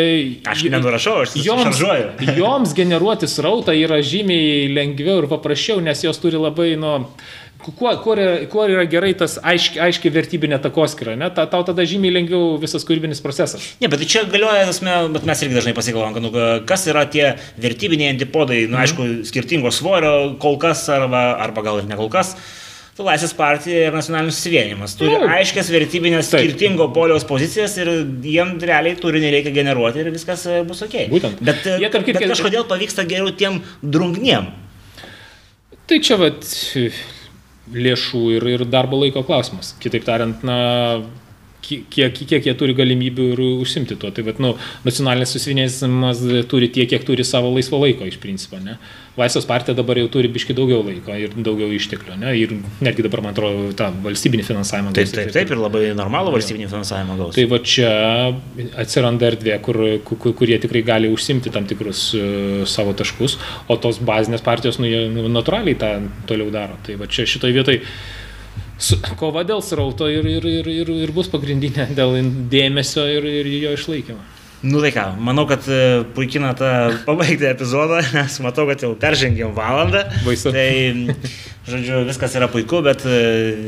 aš nenurašau, aš joms, joms generuoti srautą yra žymiai lengviau ir paprasčiau, nes jos turi labai, nu, Kuo, kuo, kuo yra gerai tas aiški, aiški vertybinė takoskira, ne? Ta, tau tada žymiai lengviau visas kūrybinis procesas. Ne, bet tai čia galioja, esmė, bet mes irgi dažnai pasigalvom, kad nu, kas yra tie vertybiniai antipodai, nu, mm. aišku, skirtingo svorio, kol kas arba, arba gal ir ne kol kas. Tu Laisvės partija ir nacionalinis susivienimas turi nu, aiškias vertybinės taip. skirtingo poliaus pozicijas ir jiem realiai turinį reikia generuoti ir viskas e, bus ok. Būtent. Bet, Jie, tarp, bet kažkodėl pavyksta geriau tiem drungniem. Tai čia vat lėšų ir, ir darbo laiko klausimas. Kitaip tariant, na, kiek, kiek jie turi galimybių ir užsimti tuo. Tai, bet, nu, nacionalinis susivienimas turi tiek, kiek turi savo laisvo laiko iš principo. Ne? Laisvės partija dabar jau turi biški daugiau laiko ir daugiau išteklių. Ne? Ir netgi dabar, man atrodo, tą valstybinį finansavimą gaus. Taip, taip, taip, ir labai normalų valstybinį finansavimą gaus. Tai va čia atsiranda erdvė, kur, kur, kur jie tikrai gali užsimti tam tikrus uh, savo taškus, o tos bazinės partijos, nu, nu, natūraliai tą toliau daro. Tai va čia šitoje vietoje kova dėl srauto ir, ir, ir, ir, ir bus pagrindinė dėl dėmesio ir, ir jo išlaikymo. Nu tai ką, manau, kad e, puikina tą pabaigtą epizodą, nes matau, kad jau peržengėm valandą. Baisu. Tai, žodžiu, viskas yra puiku, bet e,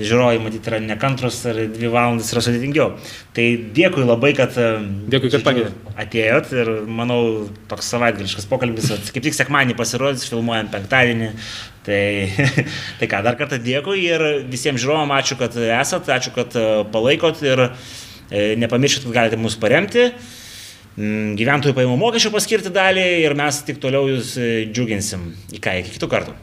žiūrovai matyti yra nekantrus ir dvi valandas yra sudėtingiau. Tai dėkui labai, kad, e, dėkui, kad žodžiu, atėjot ir manau, toks savaitgališkas pokalbis, kaip tik sekmanį pasirodys, filmuojam penktadienį. Tai, tai ką, dar kartą dėkui ir visiems žiūrovam ačiū, kad esat, ačiū, kad palaikot ir nepamirškit, kad galite mus paremti. Mm, gyventojų pajamų mokesčių paskirti dalį ir mes tik toliau jūs e, džiuginsim. Į ką, iki kitų kartų.